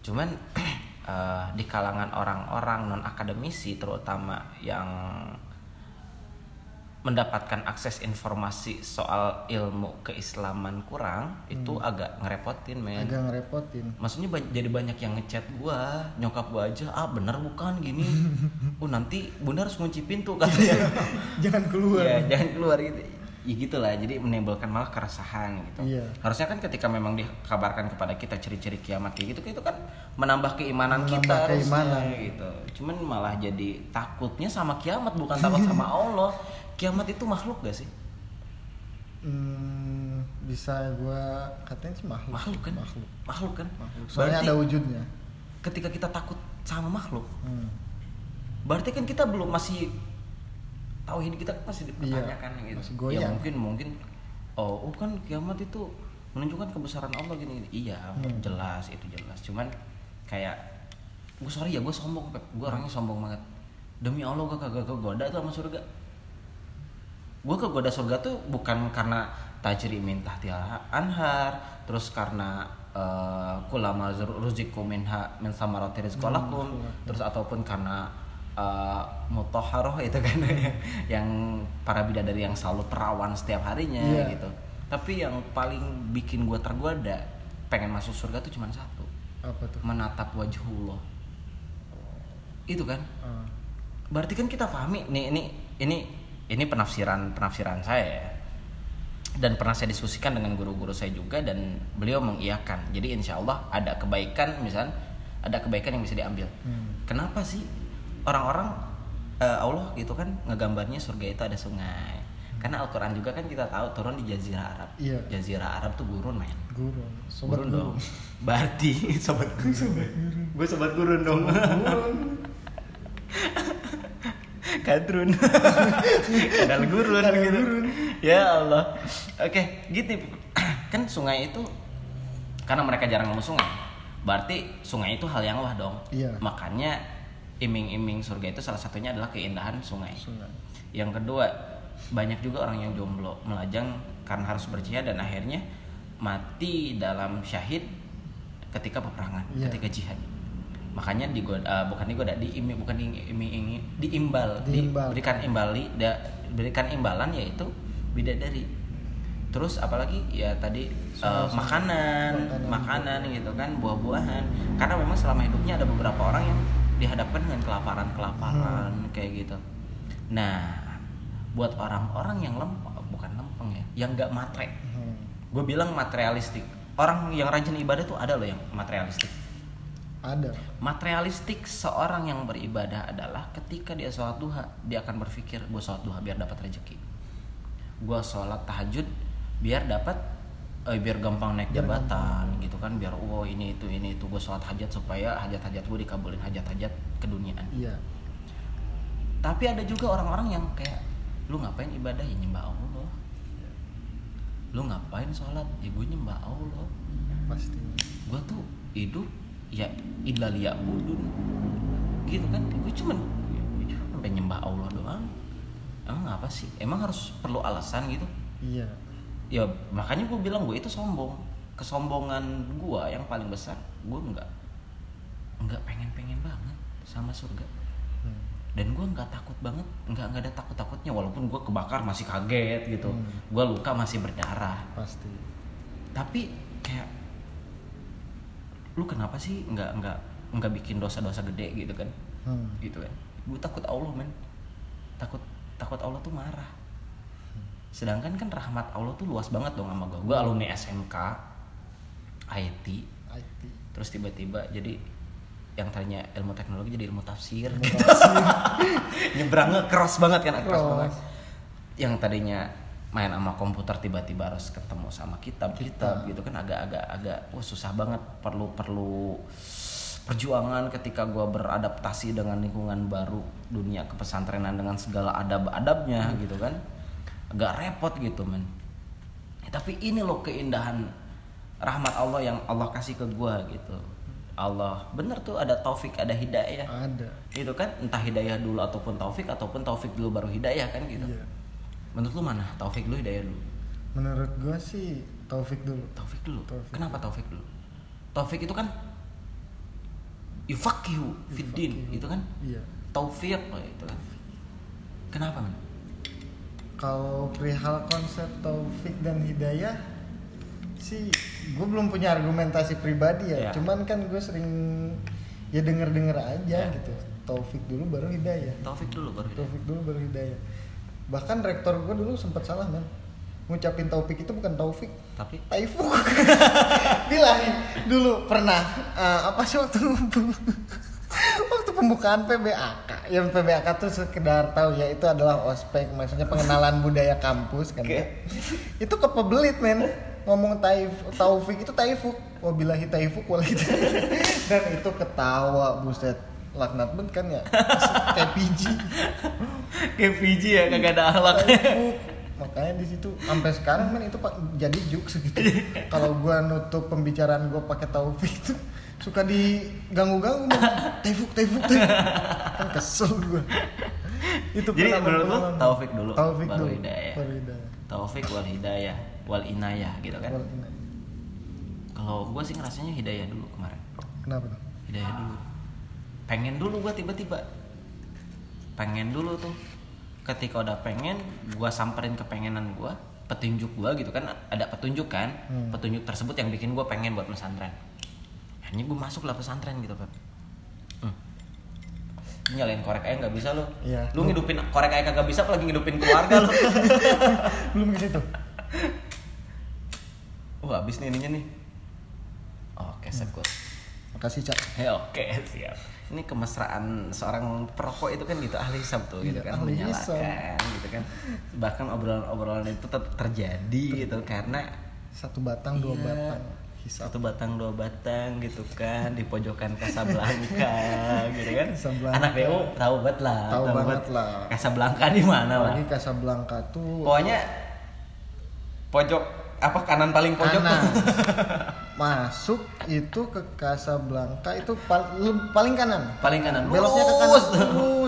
Speaker 1: Cuman [clears throat] eh, di kalangan orang-orang non akademisi terutama yang mendapatkan akses informasi soal ilmu keislaman kurang itu agak ngerepotin men
Speaker 2: Agak ngerepotin.
Speaker 1: maksudnya ba- jadi banyak yang ngechat gua nyokap gua aja ah bener bukan gini [laughs] oh nanti bunda harus ngunci pintu katanya [laughs]
Speaker 2: Jangan keluar.
Speaker 1: ya jangan keluar gitu ya gitulah jadi menimbulkan malah keresahan gitu
Speaker 2: Iya.
Speaker 1: harusnya kan ketika memang dikabarkan kepada kita ciri-ciri kiamat kayak gitu itu kan menambah keimanan
Speaker 2: Menambah
Speaker 1: kita harusnya,
Speaker 2: keimanan.
Speaker 1: gitu cuman malah jadi takutnya sama kiamat bukan [laughs] takut sama Allah kiamat itu makhluk gak sih
Speaker 2: Hmm, bisa gua katain sih makhluk.
Speaker 1: makhluk kan
Speaker 2: Makhluk.
Speaker 1: makhluk kan
Speaker 2: Makhluk. Soalnya
Speaker 1: Berarti
Speaker 2: ada wujudnya.
Speaker 1: ketika kita takut sama makhluk
Speaker 2: Hmm.
Speaker 1: berarti kan kita belum masih tauhid kita kan masih dipertanyakan
Speaker 2: Iya,
Speaker 1: gitu.
Speaker 2: masih
Speaker 1: ya mungkin mungkin oh, oh kan kiamat itu menunjukkan kebesaran Allah gini, gini. iya
Speaker 2: Hmm.
Speaker 1: jelas itu jelas. Cuman kayak gue sorry ya gue sombong gue orangnya sombong banget. Demi Allah gue kagak kegoda tuh sama surga. Gue kegoda surga tuh bukan karena tajri minta anhar terus karena eh, kulama ruziku minha min samarati rizqalakum terus ataupun karena uh, mutoharoh [laughs] itu kan yang para bidadari yang selalu perawan setiap harinya
Speaker 2: Iya.
Speaker 1: gitu tapi yang paling bikin gue tergoda pengen masuk surga tuh cuma satu
Speaker 2: Apa tuh?
Speaker 1: menatap wajhullah itu kan
Speaker 2: Ah.
Speaker 1: berarti kan kita pahami nih ini ini ini penafsiran penafsiran saya ya. dan pernah saya diskusikan dengan guru-guru saya juga dan beliau mengiyakan jadi insya Allah ada kebaikan misalnya ada kebaikan yang bisa diambil
Speaker 2: Hmm.
Speaker 1: kenapa sih orang-orang eh, Allah gitu kan ngegambarnya surga itu ada sungai. Karena Al-Quran juga kan kita tahu turun di Jazirah Arab.
Speaker 2: Iya.
Speaker 1: Jazirah Arab tuh gurun men.
Speaker 2: Gurun. Sobat
Speaker 1: gurun
Speaker 2: gurun.
Speaker 1: dong [laughs] berarti [laughs] sobat gurun. Gue sobat gurun dong. [laughs] Kadrun. Kadal gurun gitu. ya Allah. Oke gitu. [clears throat] Kan sungai itu karena mereka jarang nemu sungai berarti sungai itu hal yang wah dong.
Speaker 2: Iya.
Speaker 1: makanya iming-iming surga itu salah satunya adalah keindahan sungai
Speaker 2: Sungai.
Speaker 1: yang kedua banyak juga orang yang jomblo melajang karena harus berjihad dan akhirnya mati dalam syahid ketika peperangan
Speaker 2: Iya.
Speaker 1: ketika jihad makanya digoda eh, bukan digoda diimi bukan diiming diimbal
Speaker 2: Diimbal.
Speaker 1: diberikan imbali da, berikan imbalan yaitu bidadari terus apalagi ya tadi
Speaker 2: Soal-
Speaker 1: makanan
Speaker 2: makanan.
Speaker 1: makanan gitu kan buah-buahan karena memang selama hidupnya ada beberapa orang yang dihadapkan dengan kelaparan kelaparan
Speaker 2: Hmm.
Speaker 1: kayak gitu nah buat orang-orang yang lempeng bukan lempeng ya yang nggak matre
Speaker 2: Hmm.
Speaker 1: gue bilang materialistik orang yang rajin ibadah tuh ada loh yang materialistik
Speaker 2: Ada.
Speaker 1: materialistik seorang yang beribadah adalah ketika dia sholat duha dia akan berpikir gue sholat duha biar dapat rezeki gue sholat tahajud biar dapat eh, biar gampang naik jabatan gitu kan. Biar oh ini itu ini itu gue sholat hajat supaya hajat-hajat gue dikabulin hajat-hajat keduniaan.
Speaker 2: Iya.
Speaker 1: tapi ada juga orang-orang yang kayak lu ngapain ibadah? Ya nyembah Allah. Lu ngapain sholat? Ya gue nyembah Allah.
Speaker 2: Pasti.
Speaker 1: gue tuh hidup ya illa liya'budun. Gitu kan. Gue cuman ya, sampai nyembah Allah doang. Emang apa sih? Emang harus perlu alasan gitu?
Speaker 2: Iya.
Speaker 1: Ya makanya gue bilang gue itu sombong kesombongan gue yang paling besar gue nggak nggak pengen pengen banget sama surga
Speaker 2: Hmm.
Speaker 1: dan gue nggak takut banget nggak nggak ada takut takutnya walaupun gue kebakar masih kaget gitu
Speaker 2: Hmm.
Speaker 1: gue luka masih berdarah
Speaker 2: Pasti.
Speaker 1: tapi kayak lu kenapa sih nggak nggak nggak bikin dosa-dosa gede gitu kan
Speaker 2: Hmm.
Speaker 1: gitu kan gue takut Allah men takut takut Allah tuh marah sedangkan kan rahmat Allah tuh luas banget dong sama gue gue alumni SMK IT
Speaker 2: IT.
Speaker 1: terus tiba-tiba jadi yang tadinya ilmu teknologi jadi ilmu tafsir.
Speaker 2: Mutasi. [laughs]
Speaker 1: nyebrangnya keras banget kan keras banget. Yang tadinya main sama komputer tiba-tiba harus ketemu sama kitab kitab. gitu kan agak-agak agak wah susah banget. Perlu perlu perjuangan ketika gua beradaptasi dengan lingkungan baru dunia kepesantrenan dengan segala adab-adabnya gitu kan agak repot gitu men. Ya, tapi ini loh keindahan rahmat Allah yang Allah kasih ke gua gitu. Allah bener tuh ada taufik ada hidayah.
Speaker 2: Ada.
Speaker 1: Itu kan entah hidayah dulu ataupun taufik ataupun taufik dulu baru hidayah kan gitu.
Speaker 2: Iya.
Speaker 1: menurut lu mana taufik dulu hidayah dulu?
Speaker 2: Menurut gua sih taufik dulu.
Speaker 1: Taufik dulu?
Speaker 2: Taufik.
Speaker 1: kenapa taufik dulu? Taufik itu kan yufakihu fiddin itu kan?
Speaker 2: Iya.
Speaker 1: Taufik itu kan. Kenapa man
Speaker 2: kalau perihal konsep taufik dan hidayah sih gue belum punya argumentasi pribadi ya.
Speaker 1: Iya.
Speaker 2: cuman kan gue sering ya denger denger aja
Speaker 1: Iya.
Speaker 2: gitu. Taufik dulu baru hidayah.
Speaker 1: Taufik dulu baru hidayah.
Speaker 2: Taufik dulu baru hidayah. Bahkan rektor gue dulu sempat salah man ngucapin taufik itu bukan taufik.
Speaker 1: Tapi?
Speaker 2: Taifuk [laughs] bilangin dulu pernah eh, apa sih waktu [laughs] waktu pembukaan PBAK yang PBAK tuh sekedar tahu ya itu adalah ospek maksudnya pengenalan [laughs] budaya kampus kan ya. itu kepebelit men. Ngomong taif taufik itu taifuk. Wabillahi taifuk walahi dan itu ketawa buset. Laknat banget kan ya. [laughs] Kayak piji
Speaker 1: kayak PG ya kagak ada
Speaker 2: taifuk. Makanya di situ sampai sekarang men itu pak jadi juk segitu. Kalau gua nutup pembicaraan gua pakai taufik itu suka diganggu-ganggu taifuk taifuk taifuk kan kesel gua. Itu
Speaker 1: Jadi menurut
Speaker 2: berpengalaman.
Speaker 1: taufik dulu,
Speaker 2: taufik
Speaker 1: baru
Speaker 2: dulu.
Speaker 1: Hidayah.
Speaker 2: baru hidayah.
Speaker 1: Taufik wal hidayah wal inayah gitu kan?
Speaker 2: Wal
Speaker 1: kalau gue sih ngerasanya hidayah dulu kemarin.
Speaker 2: Kenapa tuh?
Speaker 1: Hidayah dulu. Pengen dulu gue tiba-tiba. Pengen dulu tuh. Ketika udah pengen gue samperin kepengenan gue petunjuk gue gitu kan ada petunjuk kan?
Speaker 2: Hmm.
Speaker 1: petunjuk tersebut yang bikin gue pengen buat pesantren hanya gue masuk lah pesantren gitu Pep hmm. nyalain korek aja nggak bisa lo.
Speaker 2: Iya.
Speaker 1: lu ngidupin korek aja kagak bisa apalagi ngidupin keluarga lo. [laughs]
Speaker 2: Belum ke situ [laughs]
Speaker 1: oh habis nih ininya nih. Oke set gue
Speaker 2: makasih cak.
Speaker 1: Ya oke siap. Ini kemesraan seorang perokok itu kan gitu ahli hisab tuh gitu
Speaker 2: Iya,
Speaker 1: kan
Speaker 2: ahli
Speaker 1: menyalakan gitu kan. Bahkan obrolan-obrolan itu tetap terjadi gitu karena
Speaker 2: satu batang dua
Speaker 1: Iya,
Speaker 2: batang
Speaker 1: satu batang dua batang gitu kan di pojokan Casablanca [laughs] gitu kan.
Speaker 2: Casablanca.
Speaker 1: Anak DO tahu banget lah.
Speaker 2: Tahu banget lah.
Speaker 1: Casablanca di mana lah.
Speaker 2: lagi Casablanca tuh
Speaker 1: Pokoknya pojok apa kanan paling pojok
Speaker 2: kanan [laughs] masuk itu ke Casablanca itu pal- paling kanan
Speaker 1: paling kanan.
Speaker 2: beloknya ke kanan terus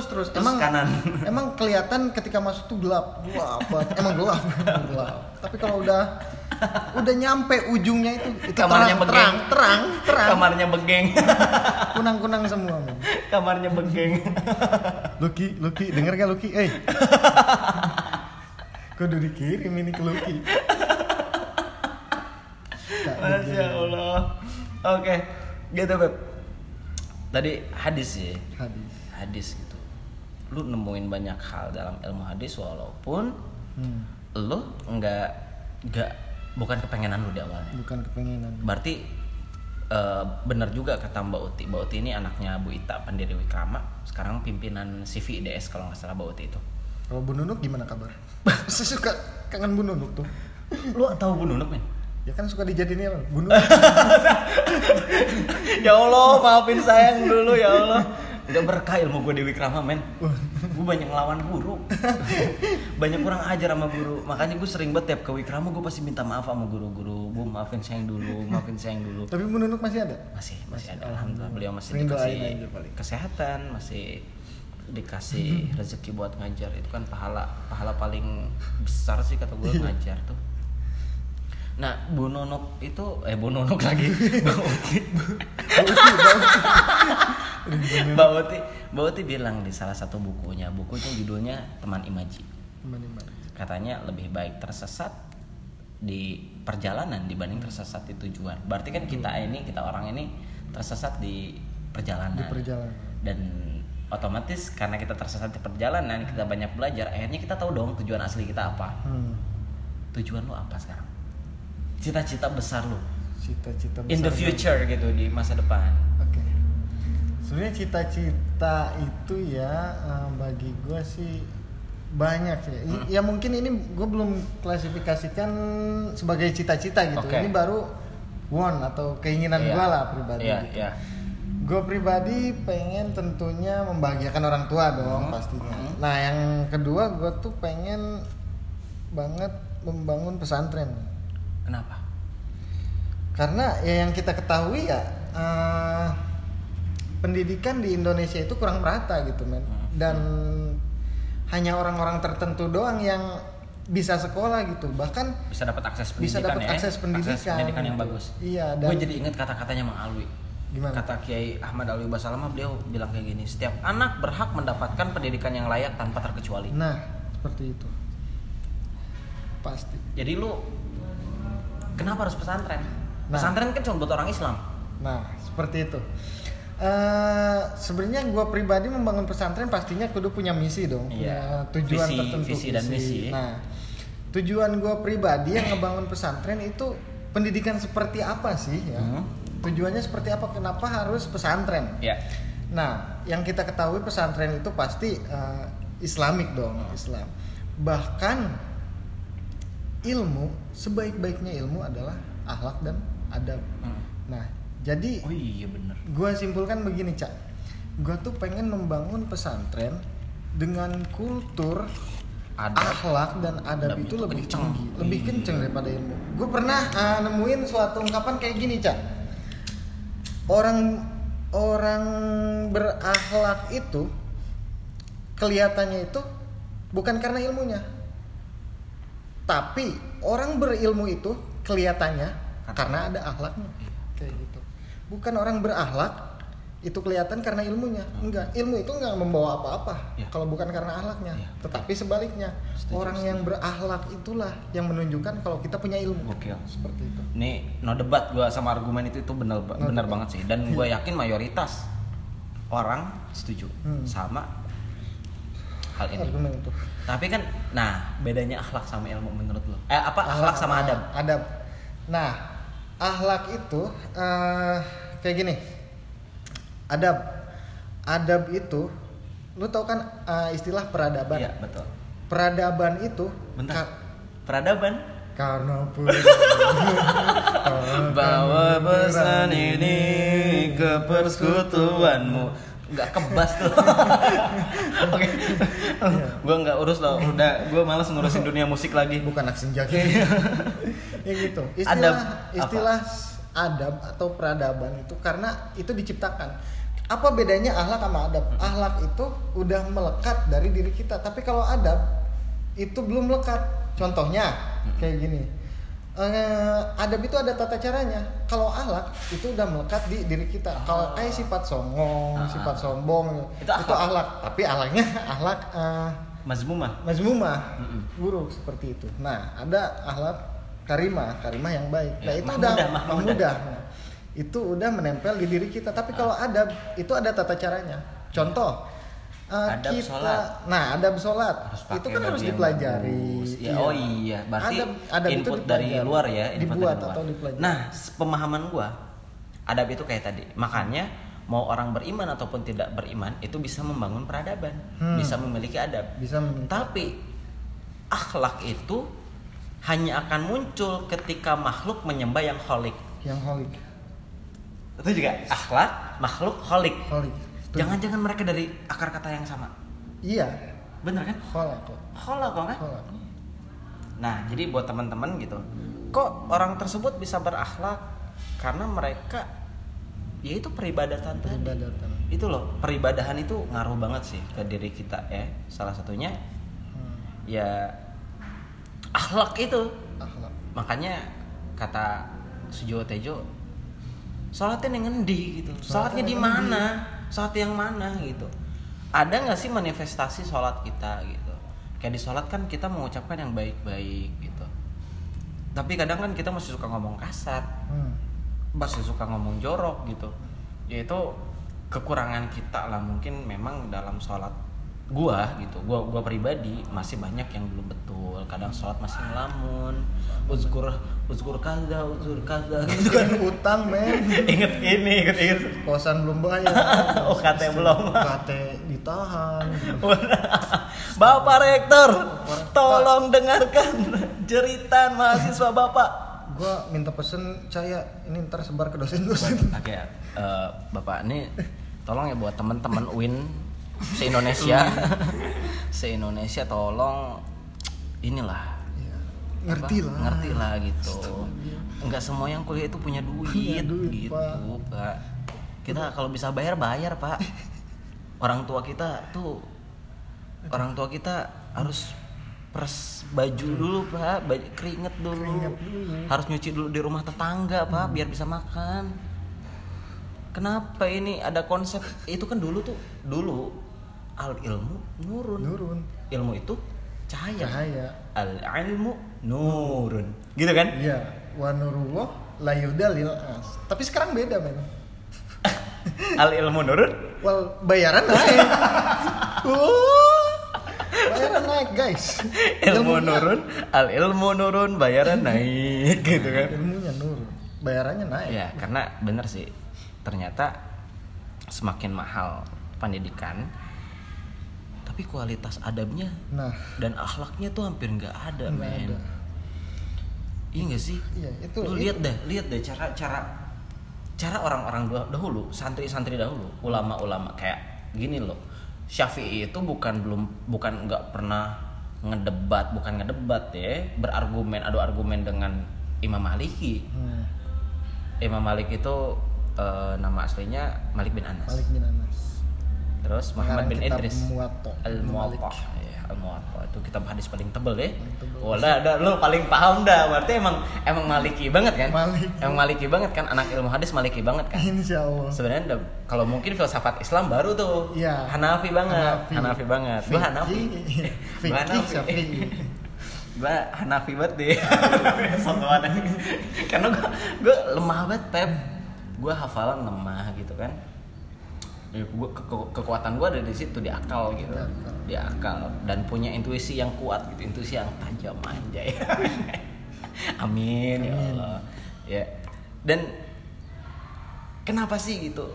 Speaker 2: terus
Speaker 1: Terus
Speaker 2: emang
Speaker 1: kanan. [laughs]
Speaker 2: emang kelihatan ketika masuk tuh gelap gelap emang gelap emang gelap tapi kalau udah udah nyampe ujungnya itu itu
Speaker 1: Kamarnya
Speaker 2: terang,
Speaker 1: begeng.
Speaker 2: terang terang terang
Speaker 1: Kamarnya begeng. [laughs]
Speaker 2: kunang kunang semua men.
Speaker 1: Kamarnya begeng.
Speaker 2: Lucky Lucky denger gak Lucky eh [laughs] kudu dikirim ini ke Lucky
Speaker 1: Masya Allah. Oke, gitu Beb. Tadi hadis ya,
Speaker 2: hadis
Speaker 1: hadis gitu. Lu nemuin banyak hal dalam ilmu hadis walaupun
Speaker 2: hmm,
Speaker 1: lu nggak nggak bukan kepengenan lu di awalnya.
Speaker 2: bukan kepengenan
Speaker 1: Berarti eh, bener juga kata Mbak Uti. Mbak Uti ini anaknya Bu Ita pendiri Wikrama. Sekarang pimpinan CV IDS kalau nggak salah Mbak Uti itu.
Speaker 2: kalau Bu Nunuk gimana kabar [laughs] saya suka kangen Bu Nunuk tuh
Speaker 1: Lu tahu Bu Nunuk men?
Speaker 2: ya kan suka dijadiin apa Bu [laughs] Nunuk
Speaker 1: ya Allah maafin sayang dulu ya Allah Gak berkah ilmu gue di Wikrama men. Gue banyak ngelawan guru. Banyak kurang ajar sama guru. Makanya gue sering banget tiap ke Wikrama gue pasti minta maaf sama guru-guru. Bu maafin sayang dulu, maafin sayang dulu.
Speaker 2: Tapi Bu Nunuk masih ada?
Speaker 1: Masih, masih ada. Alhamdulillah Beliau masih
Speaker 2: Sering
Speaker 1: dikasih
Speaker 2: aja
Speaker 1: kesehatan Masih dikasih [laughs] rezeki buat ngajar. Itu kan pahala pahala paling besar sih kata gue ngajar tuh. Nah, Bu Nunuk itu eh Bu Nunuk lagi. [laughs] Bu Uti. [laughs] Mbak Uti, Mbak Uti bilang di salah satu bukunya, bukunya judulnya Teman Imaji.
Speaker 2: Teman-teman.
Speaker 1: Katanya lebih baik tersesat di perjalanan dibanding tersesat di tujuan. Berarti kan kita ini, kita orang ini tersesat di perjalanan.
Speaker 2: di perjalanan
Speaker 1: Dan otomatis karena kita tersesat di perjalanan, kita banyak belajar, akhirnya kita tahu dong tujuan asli kita apa.
Speaker 2: hmm.
Speaker 1: Tujuan lu apa sekarang? Cita-cita besar lu
Speaker 2: cita-cita
Speaker 1: in the
Speaker 2: besar
Speaker 1: future gitu di masa depan.
Speaker 2: Sebenarnya cita-cita itu ya eh, bagi gue sih banyak sih
Speaker 1: Hmm.
Speaker 2: ya mungkin ini gue belum klasifikasikan sebagai cita-cita gitu
Speaker 1: Oke.
Speaker 2: ini baru want atau keinginan
Speaker 1: Iya.
Speaker 2: gue lah pribadi
Speaker 1: Iya,
Speaker 2: gitu.
Speaker 1: iya.
Speaker 2: gue pribadi pengen tentunya membahagiakan orang tua dong
Speaker 1: Hmm.
Speaker 2: pastinya
Speaker 1: Hmm.
Speaker 2: nah yang kedua gue tuh pengen banget membangun pesantren
Speaker 1: Kenapa?
Speaker 2: karena ya yang kita ketahui ya eh, pendidikan di Indonesia itu kurang merata gitu men
Speaker 1: Hmm.
Speaker 2: dan hanya orang-orang tertentu doang yang bisa sekolah gitu bahkan
Speaker 1: Bisa dapat akses pendidikan
Speaker 2: bisa dapat
Speaker 1: ya.
Speaker 2: akses pendidikan
Speaker 1: pendidikan yang
Speaker 2: gitu.
Speaker 1: bagus.
Speaker 2: iya dan
Speaker 1: Gue jadi ingat kata-katanya Mang Alwi.
Speaker 2: Gimana?
Speaker 1: Kata Kiai Ahmad Alwi Basalamah beliau bilang kayak gini, setiap anak berhak mendapatkan pendidikan yang layak tanpa terkecuali.
Speaker 2: nah seperti itu pasti
Speaker 1: Jadi lu kenapa harus pesantren?
Speaker 2: Nah.
Speaker 1: Pesantren kan cuma buat orang Islam.
Speaker 2: Nah, seperti itu. Eh sebenarnya gue pribadi membangun pesantren pastinya kudu punya misi dong,
Speaker 1: Iya.
Speaker 2: punya tujuan
Speaker 1: Visi-
Speaker 2: tertentu.
Speaker 1: visi dan misi.
Speaker 2: Nah, tujuan gue pribadi yang ngebangun pesantren itu pendidikan seperti apa sih ya?
Speaker 1: Hmm.
Speaker 2: Tujuannya seperti apa? Kenapa harus pesantren?
Speaker 1: Ya.
Speaker 2: Nah, yang kita ketahui pesantren itu pasti eh, Islamik dong, Islam. Bahkan ilmu sebaik-baiknya ilmu adalah akhlak dan adab.
Speaker 1: Hmm.
Speaker 2: Nah, jadi
Speaker 1: Oh iya bener.
Speaker 2: gue simpulkan begini cak gue tuh pengen membangun pesantren dengan kultur
Speaker 1: Adab.
Speaker 2: akhlak dan adab,
Speaker 1: Adab
Speaker 2: itu
Speaker 1: itu
Speaker 2: lebih
Speaker 1: kenceng.
Speaker 2: tinggi lebih
Speaker 1: Iya.
Speaker 2: kenceng daripada ilmu gue pernah uh, nemuin suatu ungkapan kayak gini cak orang orang berakhlak itu kelihatannya itu bukan karena ilmunya tapi orang berilmu itu kelihatannya
Speaker 1: Karena-
Speaker 2: karena ada akhlaknya kayak gitu bukan orang berakhlak itu kelihatan karena ilmunya enggak ilmu itu enggak membawa apa-apa
Speaker 1: Ya.
Speaker 2: kalau bukan karena akhlaknya
Speaker 1: Ya.
Speaker 2: tetapi sebaliknya
Speaker 1: Setuju,
Speaker 2: orang
Speaker 1: setuju.
Speaker 2: yang berakhlak itulah yang menunjukkan kalau kita punya ilmu
Speaker 1: Gokil.
Speaker 2: seperti itu
Speaker 1: Nih, no debat gua sama argumen itu itu bener
Speaker 2: No debat.
Speaker 1: banget sih dan gue yakin mayoritas orang setuju
Speaker 2: Hmm.
Speaker 1: sama hal ini.
Speaker 2: argumen itu
Speaker 1: Tapi kan nah, bedanya akhlak sama ilmu menurut lo. Eh apa akhlak, sama adab?
Speaker 2: adab nah akhlak itu eh, kayak gini. Adab. Adab itu lu tau kan eh, istilah peradaban?
Speaker 1: Iya, betul.
Speaker 2: peradaban itu
Speaker 1: Bentar.
Speaker 2: ka-
Speaker 1: Peradaban?
Speaker 2: Karena [laughs] pun
Speaker 1: bawa pesan ini ke persekutuanmu. Nggak kebas tuh. [laughs] Oke. Gue nggak urus loh. Udah gue malas ngurusin dunia musik lagi.
Speaker 2: Bukan anak senja [laughs]
Speaker 1: Iya.
Speaker 2: ya gitu.
Speaker 1: Adab,
Speaker 2: istilah
Speaker 1: apa?
Speaker 2: istilah adab atau peradaban itu karena itu diciptakan. Apa bedanya akhlak sama adab? Akhlak itu udah melekat dari diri kita. Tapi kalau adab itu belum melekat. Contohnya kayak gini. Eh, adab itu ada tata caranya. Kalau akhlak itu udah melekat di diri kita. Kalau kayak sifat songong
Speaker 1: Ah.
Speaker 2: sifat sombong
Speaker 1: Itu
Speaker 2: itu
Speaker 1: akhlak.
Speaker 2: akhlak tapi akhlaknya akhlak eh,
Speaker 1: mazmumah.
Speaker 2: mazmumah.
Speaker 1: Mm-mm.
Speaker 2: buruk seperti itu. Nah ada akhlak karimah karimah yang baik. Nah
Speaker 1: Ya,
Speaker 2: itu
Speaker 1: mahmudah,
Speaker 2: udah
Speaker 1: mahmudah.
Speaker 2: mahmudah. Nah, itu udah menempel di diri kita. Tapi kalau adab itu ada tata caranya. Contoh eh,
Speaker 1: Adab sholat.
Speaker 2: nah adab sholat.
Speaker 1: Harus
Speaker 2: itu kan harus dipelajari.
Speaker 1: ya, oh iya. Berarti
Speaker 2: Adab- adab itu
Speaker 1: input dari
Speaker 2: dipelajari.
Speaker 1: luar ya input
Speaker 2: dibuat
Speaker 1: dari luar.
Speaker 2: atau dipelajari.
Speaker 1: Nah pemahaman gue adab itu kayak tadi. Makanya mau orang beriman ataupun tidak beriman itu bisa membangun peradaban.
Speaker 2: Hmm.
Speaker 1: bisa memiliki adab.
Speaker 2: Bisa men-
Speaker 1: Tapi akhlak itu hanya akan muncul ketika makhluk menyembah yang holik.
Speaker 2: yang holik
Speaker 1: Itu juga akhlak makhluk holik.
Speaker 2: holik.
Speaker 1: Jangan-jangan mereka dari akar kata yang sama.
Speaker 2: iya
Speaker 1: Bener kan?
Speaker 2: holak kok
Speaker 1: kan?
Speaker 2: holak
Speaker 1: Nah, jadi buat teman-teman gitu. Kok orang tersebut bisa berakhlak karena mereka ya itu peribadatan tadi.
Speaker 2: peribadatan
Speaker 1: Itu loh, peribadahan itu ngaruh banget sih ke diri kita ya. Salah satunya
Speaker 2: Hmm,
Speaker 1: ya akhlak itu.
Speaker 2: Akhlak.
Speaker 1: Makanya kata Sujiwo Tejo sholatnya yang ngendi gitu. Sholatnya di mana? Sholat yang mana? gitu. Ada nggak sih manifestasi sholat kita gitu? Kayak di sholat kan kita mengucapkan yang baik-baik gitu. Tapi kadang kan kita masih suka ngomong kasar.
Speaker 2: Hmm.
Speaker 1: masih suka ngomong jorok gitu. Yaitu kekurangan kita lah mungkin memang dalam sholat gua gitu gua gua pribadi masih banyak yang belum betul. Kadang sholat masih ngelamun. Uzkur uzkur kaza uzkur kaza. [laughs] Gitu kan
Speaker 2: utang men. [laughs]
Speaker 1: Inget ini inget inget
Speaker 2: kosan belum bayar. [laughs]
Speaker 1: UKT belum.
Speaker 2: UKT ditahan.
Speaker 1: Bapak Rektor, tolong dengarkan jeritan mahasiswa Bapak.
Speaker 2: Gua minta pesen saya ini ntar sebar ke dosen-dosen.
Speaker 1: Oke, eh, Bapak ini tolong ya buat teman-teman UIN se-Indonesia. [laughs] se-Indonesia tolong inilah.
Speaker 2: Iya. Ngerti lah.
Speaker 1: ngerti lah gitu. Nggak semua yang kuliah itu punya duit,
Speaker 2: Punya duit,
Speaker 1: gitu
Speaker 2: Pak.
Speaker 1: pak. Kita kalau bisa bayar bayar pak. [laughs] Orang tua kita tuh orang tua kita harus pers baju dulu pak. Baju, keringet dulu.
Speaker 2: Keringet dulu.
Speaker 1: harus nyuci dulu di rumah tetangga pak biar bisa makan. Kenapa ini ada konsep? Itu kan dulu tuh dulu al ilmu nurun
Speaker 2: Nurun.
Speaker 1: ilmu itu cahaya
Speaker 2: Cahaya.
Speaker 1: al ilmu nurun gitu kan
Speaker 2: Iya. Wa nurullah la yudalil as. Tapi sekarang beda men. [laughs]
Speaker 1: al ilmu nurun
Speaker 2: Wal bayaran naik. Wah. [laughs] bayaran naik guys.
Speaker 1: ilmu
Speaker 2: Ilmunya-
Speaker 1: nurun al ilmu nurun bayaran naik [laughs] gitu kan
Speaker 2: Ilmunya nurun. Bayarannya naik.
Speaker 1: ya karena bener sih ternyata semakin mahal pendidikan tapi kualitas adabnya
Speaker 2: Nah,
Speaker 1: dan akhlaknya tuh hampir nggak ada
Speaker 2: Nggak
Speaker 1: men.
Speaker 2: ada.
Speaker 1: iya nggak sih?
Speaker 2: Iya, itu
Speaker 1: lu lihat deh lihat deh cara cara cara orang-orang dah- dahulu santri-santri dahulu ulama-ulama kayak gini loh. Syafi'i itu bukan belum bukan nggak pernah ngedebat bukan ngedebat ya berargumen adu argumen dengan Imam Maliki.
Speaker 2: Hmm,
Speaker 1: Imam Malik itu eh, nama aslinya Malik bin Anas.
Speaker 2: Malik bin Anas.
Speaker 1: Terus Muhammad bin Idris.
Speaker 2: Muwatta.
Speaker 1: Al. Muwatta ya Al Muwatta itu kitab hadis paling tebel ya. Oh dah, dah, lu paling paham dah. Berarti emang emang maliki banget kan?
Speaker 2: Maliki.
Speaker 1: emang maliki banget kan? Anak ilmu hadis maliki banget kan?
Speaker 2: Insya Allah.
Speaker 1: sebenarnya kalau mungkin filsafat Islam baru tuh.
Speaker 2: Iya.
Speaker 1: Hanafi banget.
Speaker 2: Hanafi.
Speaker 1: Hanafi, banget. Gua Hanafi. Gua Hanafi. Gua Hanafi banget deh. [laughs] Karena gua gua lemah banget pep. Gua hafalan lemah gitu kan Ya, gua, ke- ke- kekuatan gua ada di situ di akal gitu.
Speaker 2: Di akal.
Speaker 1: di akal. Dan punya intuisi yang kuat gitu. Intuisi yang tajam anjay. [laughs] Amin, ya
Speaker 2: Amin.
Speaker 1: Allah. Ya. Dan kenapa sih gitu?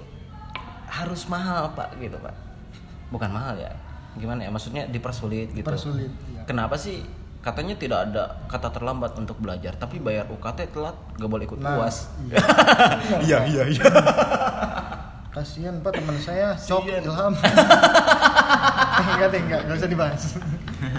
Speaker 1: Harus mahal pak gitu pak. Bukan mahal ya. Gimana ya? Maksudnya dipersulit gitu.
Speaker 2: Dipersulit, iya.
Speaker 1: kenapa sih? Katanya tidak ada kata terlambat untuk belajar tapi bayar UKT telat gak boleh ikut
Speaker 2: Nah,
Speaker 1: puas [laughs]
Speaker 2: iya.
Speaker 1: iya iya iya [laughs]
Speaker 2: Kasihan pak teman saya cok
Speaker 1: Kasihan.
Speaker 2: ilham. enggak deh enggak enggak usah dibahas.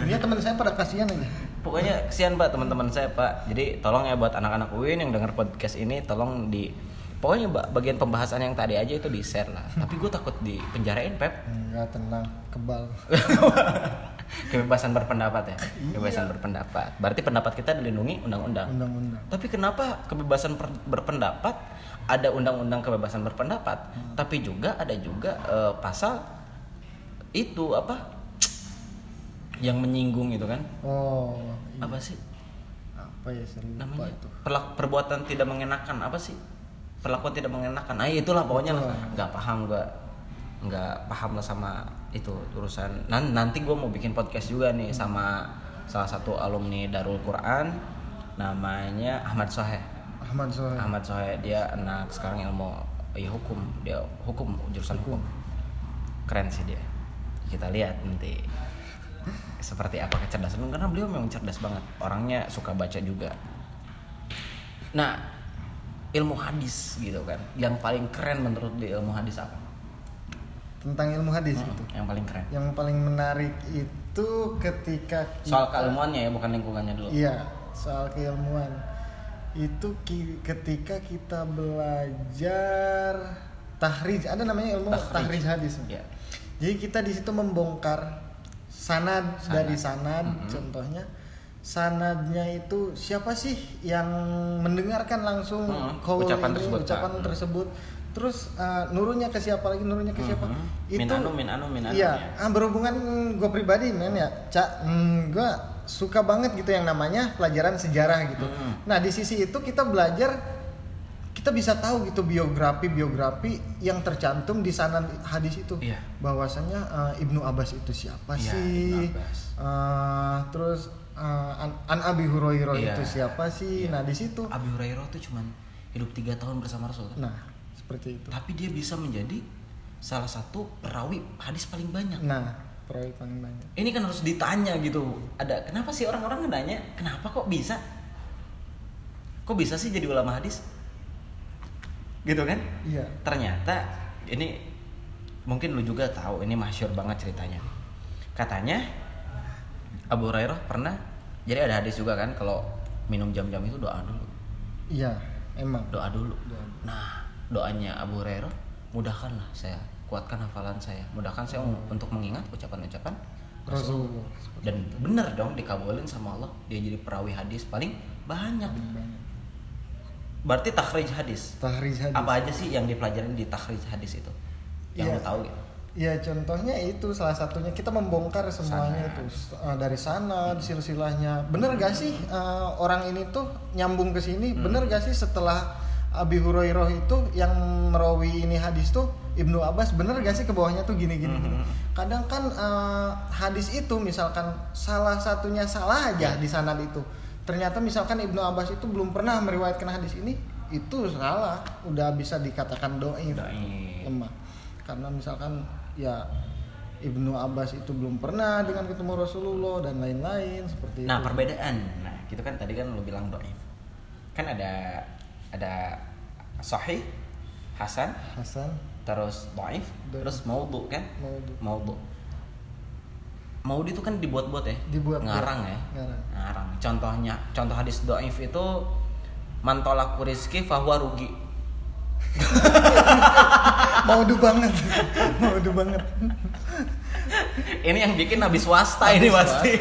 Speaker 2: Ini teman saya pada kasihan aja.
Speaker 1: Pokoknya kesian pak teman-teman saya pak. Jadi tolong ya buat anak-anak UIN yang dengar podcast ini tolong di pokoknya ba- bagian pembahasan yang tadi aja itu di share lah. Tapi gue takut di penjarain pep.
Speaker 2: Enggak tenang, kebal. [laughs]
Speaker 1: Kebebasan berpendapat ya.
Speaker 2: Iya.
Speaker 1: Kebebasan berpendapat. Berarti pendapat kita dilindungi undang-undang.
Speaker 2: Undang-undang.
Speaker 1: Tapi kenapa kebebasan berpendapat ada undang-undang kebebasan berpendapat,
Speaker 2: Hmm.
Speaker 1: tapi juga ada juga eh, pasal itu apa yang menyinggung itu kan?
Speaker 2: Oh, iya.
Speaker 1: Apa sih?
Speaker 2: apa ya lupa
Speaker 1: namanya
Speaker 2: itu.
Speaker 1: Perlak- perbuatan tidak mengenakan apa sih perlakuan tidak mengenakan nah itulah pokoknya
Speaker 2: Betul.
Speaker 1: nggak paham gue nggak paham lah sama itu urusan Nan- nanti gue mau bikin podcast juga nih sama salah satu alumni Darul Quran namanya Ahmad Soheh
Speaker 2: Ahmad Sohail.
Speaker 1: Ahmad Soheh dia anak sekarang ilmu ya hukum. Dia hukum jurusan hukum, keren sih dia. Kita lihat nanti seperti apa kecerdasan. Karena beliau memang cerdas banget. Orangnya suka baca juga. Nah ilmu hadis gitu kan. Yang paling keren menurut di ilmu hadis apa?
Speaker 2: Tentang ilmu hadis
Speaker 1: Hmm,
Speaker 2: itu.
Speaker 1: yang paling keren.
Speaker 2: Yang paling menarik itu ketika
Speaker 1: soal
Speaker 2: kita-
Speaker 1: keilmuannya ya bukan lingkungannya dulu.
Speaker 2: Iya, soal keilmuan. Itu ki- ketika kita belajar tahrij, ada namanya ilmu
Speaker 1: Tahrij.
Speaker 2: tahrij, hadis.
Speaker 1: Iya.
Speaker 2: Jadi kita di situ membongkar sanad,
Speaker 1: Sanad.
Speaker 2: dari sanad,
Speaker 1: Mhm.
Speaker 2: contohnya sanadnya itu siapa sih yang mendengarkan langsung qaul
Speaker 1: ucapan
Speaker 2: ini,
Speaker 1: tersebut,
Speaker 2: ucapan
Speaker 1: Pak.
Speaker 2: tersebut. Terus uh, nurunya ke siapa lagi, nurunya ke siapa?
Speaker 1: Mhm. Min anu, min anu, min anu
Speaker 2: Iya,
Speaker 1: ya.
Speaker 2: ah, berhubungan gue pribadi men ya, cak, hmm, gue suka banget gitu yang namanya pelajaran sejarah gitu.
Speaker 1: Mhm.
Speaker 2: Nah di sisi itu kita belajar, kita bisa tahu gitu biografi biografi yang tercantum di sana hadis itu.
Speaker 1: Iya.
Speaker 2: Bahwasanya uh, Ibnu Abbas itu siapa
Speaker 1: Iya,
Speaker 2: sih? Uh, terus uh, an, An Abi Hurairah
Speaker 1: Iya.
Speaker 2: itu siapa sih?
Speaker 1: Iya.
Speaker 2: Nah di situ,
Speaker 1: Abi Hurairah tuh cuman hidup tiga tahun bersama Rasul kan?
Speaker 2: nah seperti itu.
Speaker 1: tapi dia bisa menjadi salah satu perawi hadis paling banyak
Speaker 2: Nah perawi paling banyak.
Speaker 1: Ini kan harus ditanya gitu. Ada kenapa sih orang-orang nanya kenapa kok bisa? Kok bisa sih jadi ulama hadis? Gitu kan?
Speaker 2: Iya.
Speaker 1: Ternyata ini mungkin lu juga tahu ini masyur banget ceritanya. Katanya Abu Hurairah pernah jadi ada hadis juga kan kalau minum jam-jam itu doa dulu.
Speaker 2: Iya emang.
Speaker 1: Doa dulu.
Speaker 2: Doa.
Speaker 1: nah doanya Abu Hurairah mudahkanlah saya kuatkan hafalan saya. Mudahkan saya untuk mengingat ucapan-ucapan Rasul. Dan bener dong dikabulin sama Allah. Dia jadi perawi hadis paling banyak. Berarti takhrij hadis.
Speaker 2: Tahrij hadis.
Speaker 1: Apa aja sih yang dipelajarin di takhrij hadis itu? Yang
Speaker 2: Iya.
Speaker 1: lo tahu gitu
Speaker 2: Ya contohnya itu salah satunya kita membongkar semuanya
Speaker 1: Sanad.
Speaker 2: itu. Uh, dari sana silsilahnya. Bener gak sih uh, orang ini tuh nyambung ke sini?
Speaker 1: Hmm.
Speaker 2: Bener gak sih setelah Abi Hurairah itu yang merawi ini hadis tuh Ibnu Abbas bener gak sih ke bawahnya tuh gini gini gini.
Speaker 1: Hmm.
Speaker 2: Kadang kan uh, hadis itu misalkan salah satunya salah aja
Speaker 1: Iya.
Speaker 2: di sanad itu. Ternyata misalkan Ibnu Abbas itu belum pernah meriwayatkan hadis ini itu salah, udah bisa dikatakan doif
Speaker 1: Doif.
Speaker 2: lemah karena misalkan ya Ibnu Abbas itu belum pernah dengan ketemu Rasulullah dan lain-lain seperti
Speaker 1: Nah
Speaker 2: itu.
Speaker 1: perbedaan, nah gitu kan tadi kan lo bilang doif, kan ada ada sahih, hasan,
Speaker 2: Hasan
Speaker 1: terus doif, terus maudhu kan,
Speaker 2: Maudhu.
Speaker 1: maudhu. Maudhu itu kan dibuat-buat ya,
Speaker 2: Dibuat-buat.
Speaker 1: ngarang ya,
Speaker 2: Ngarang.
Speaker 1: ngarang. Contohnya, contoh hadis doif itu mantolak rizki fahuwa rugi. [laughs]
Speaker 2: Maudu banget. Maudu banget. [laughs]
Speaker 1: Ini yang bikin habis swasta ini pasti.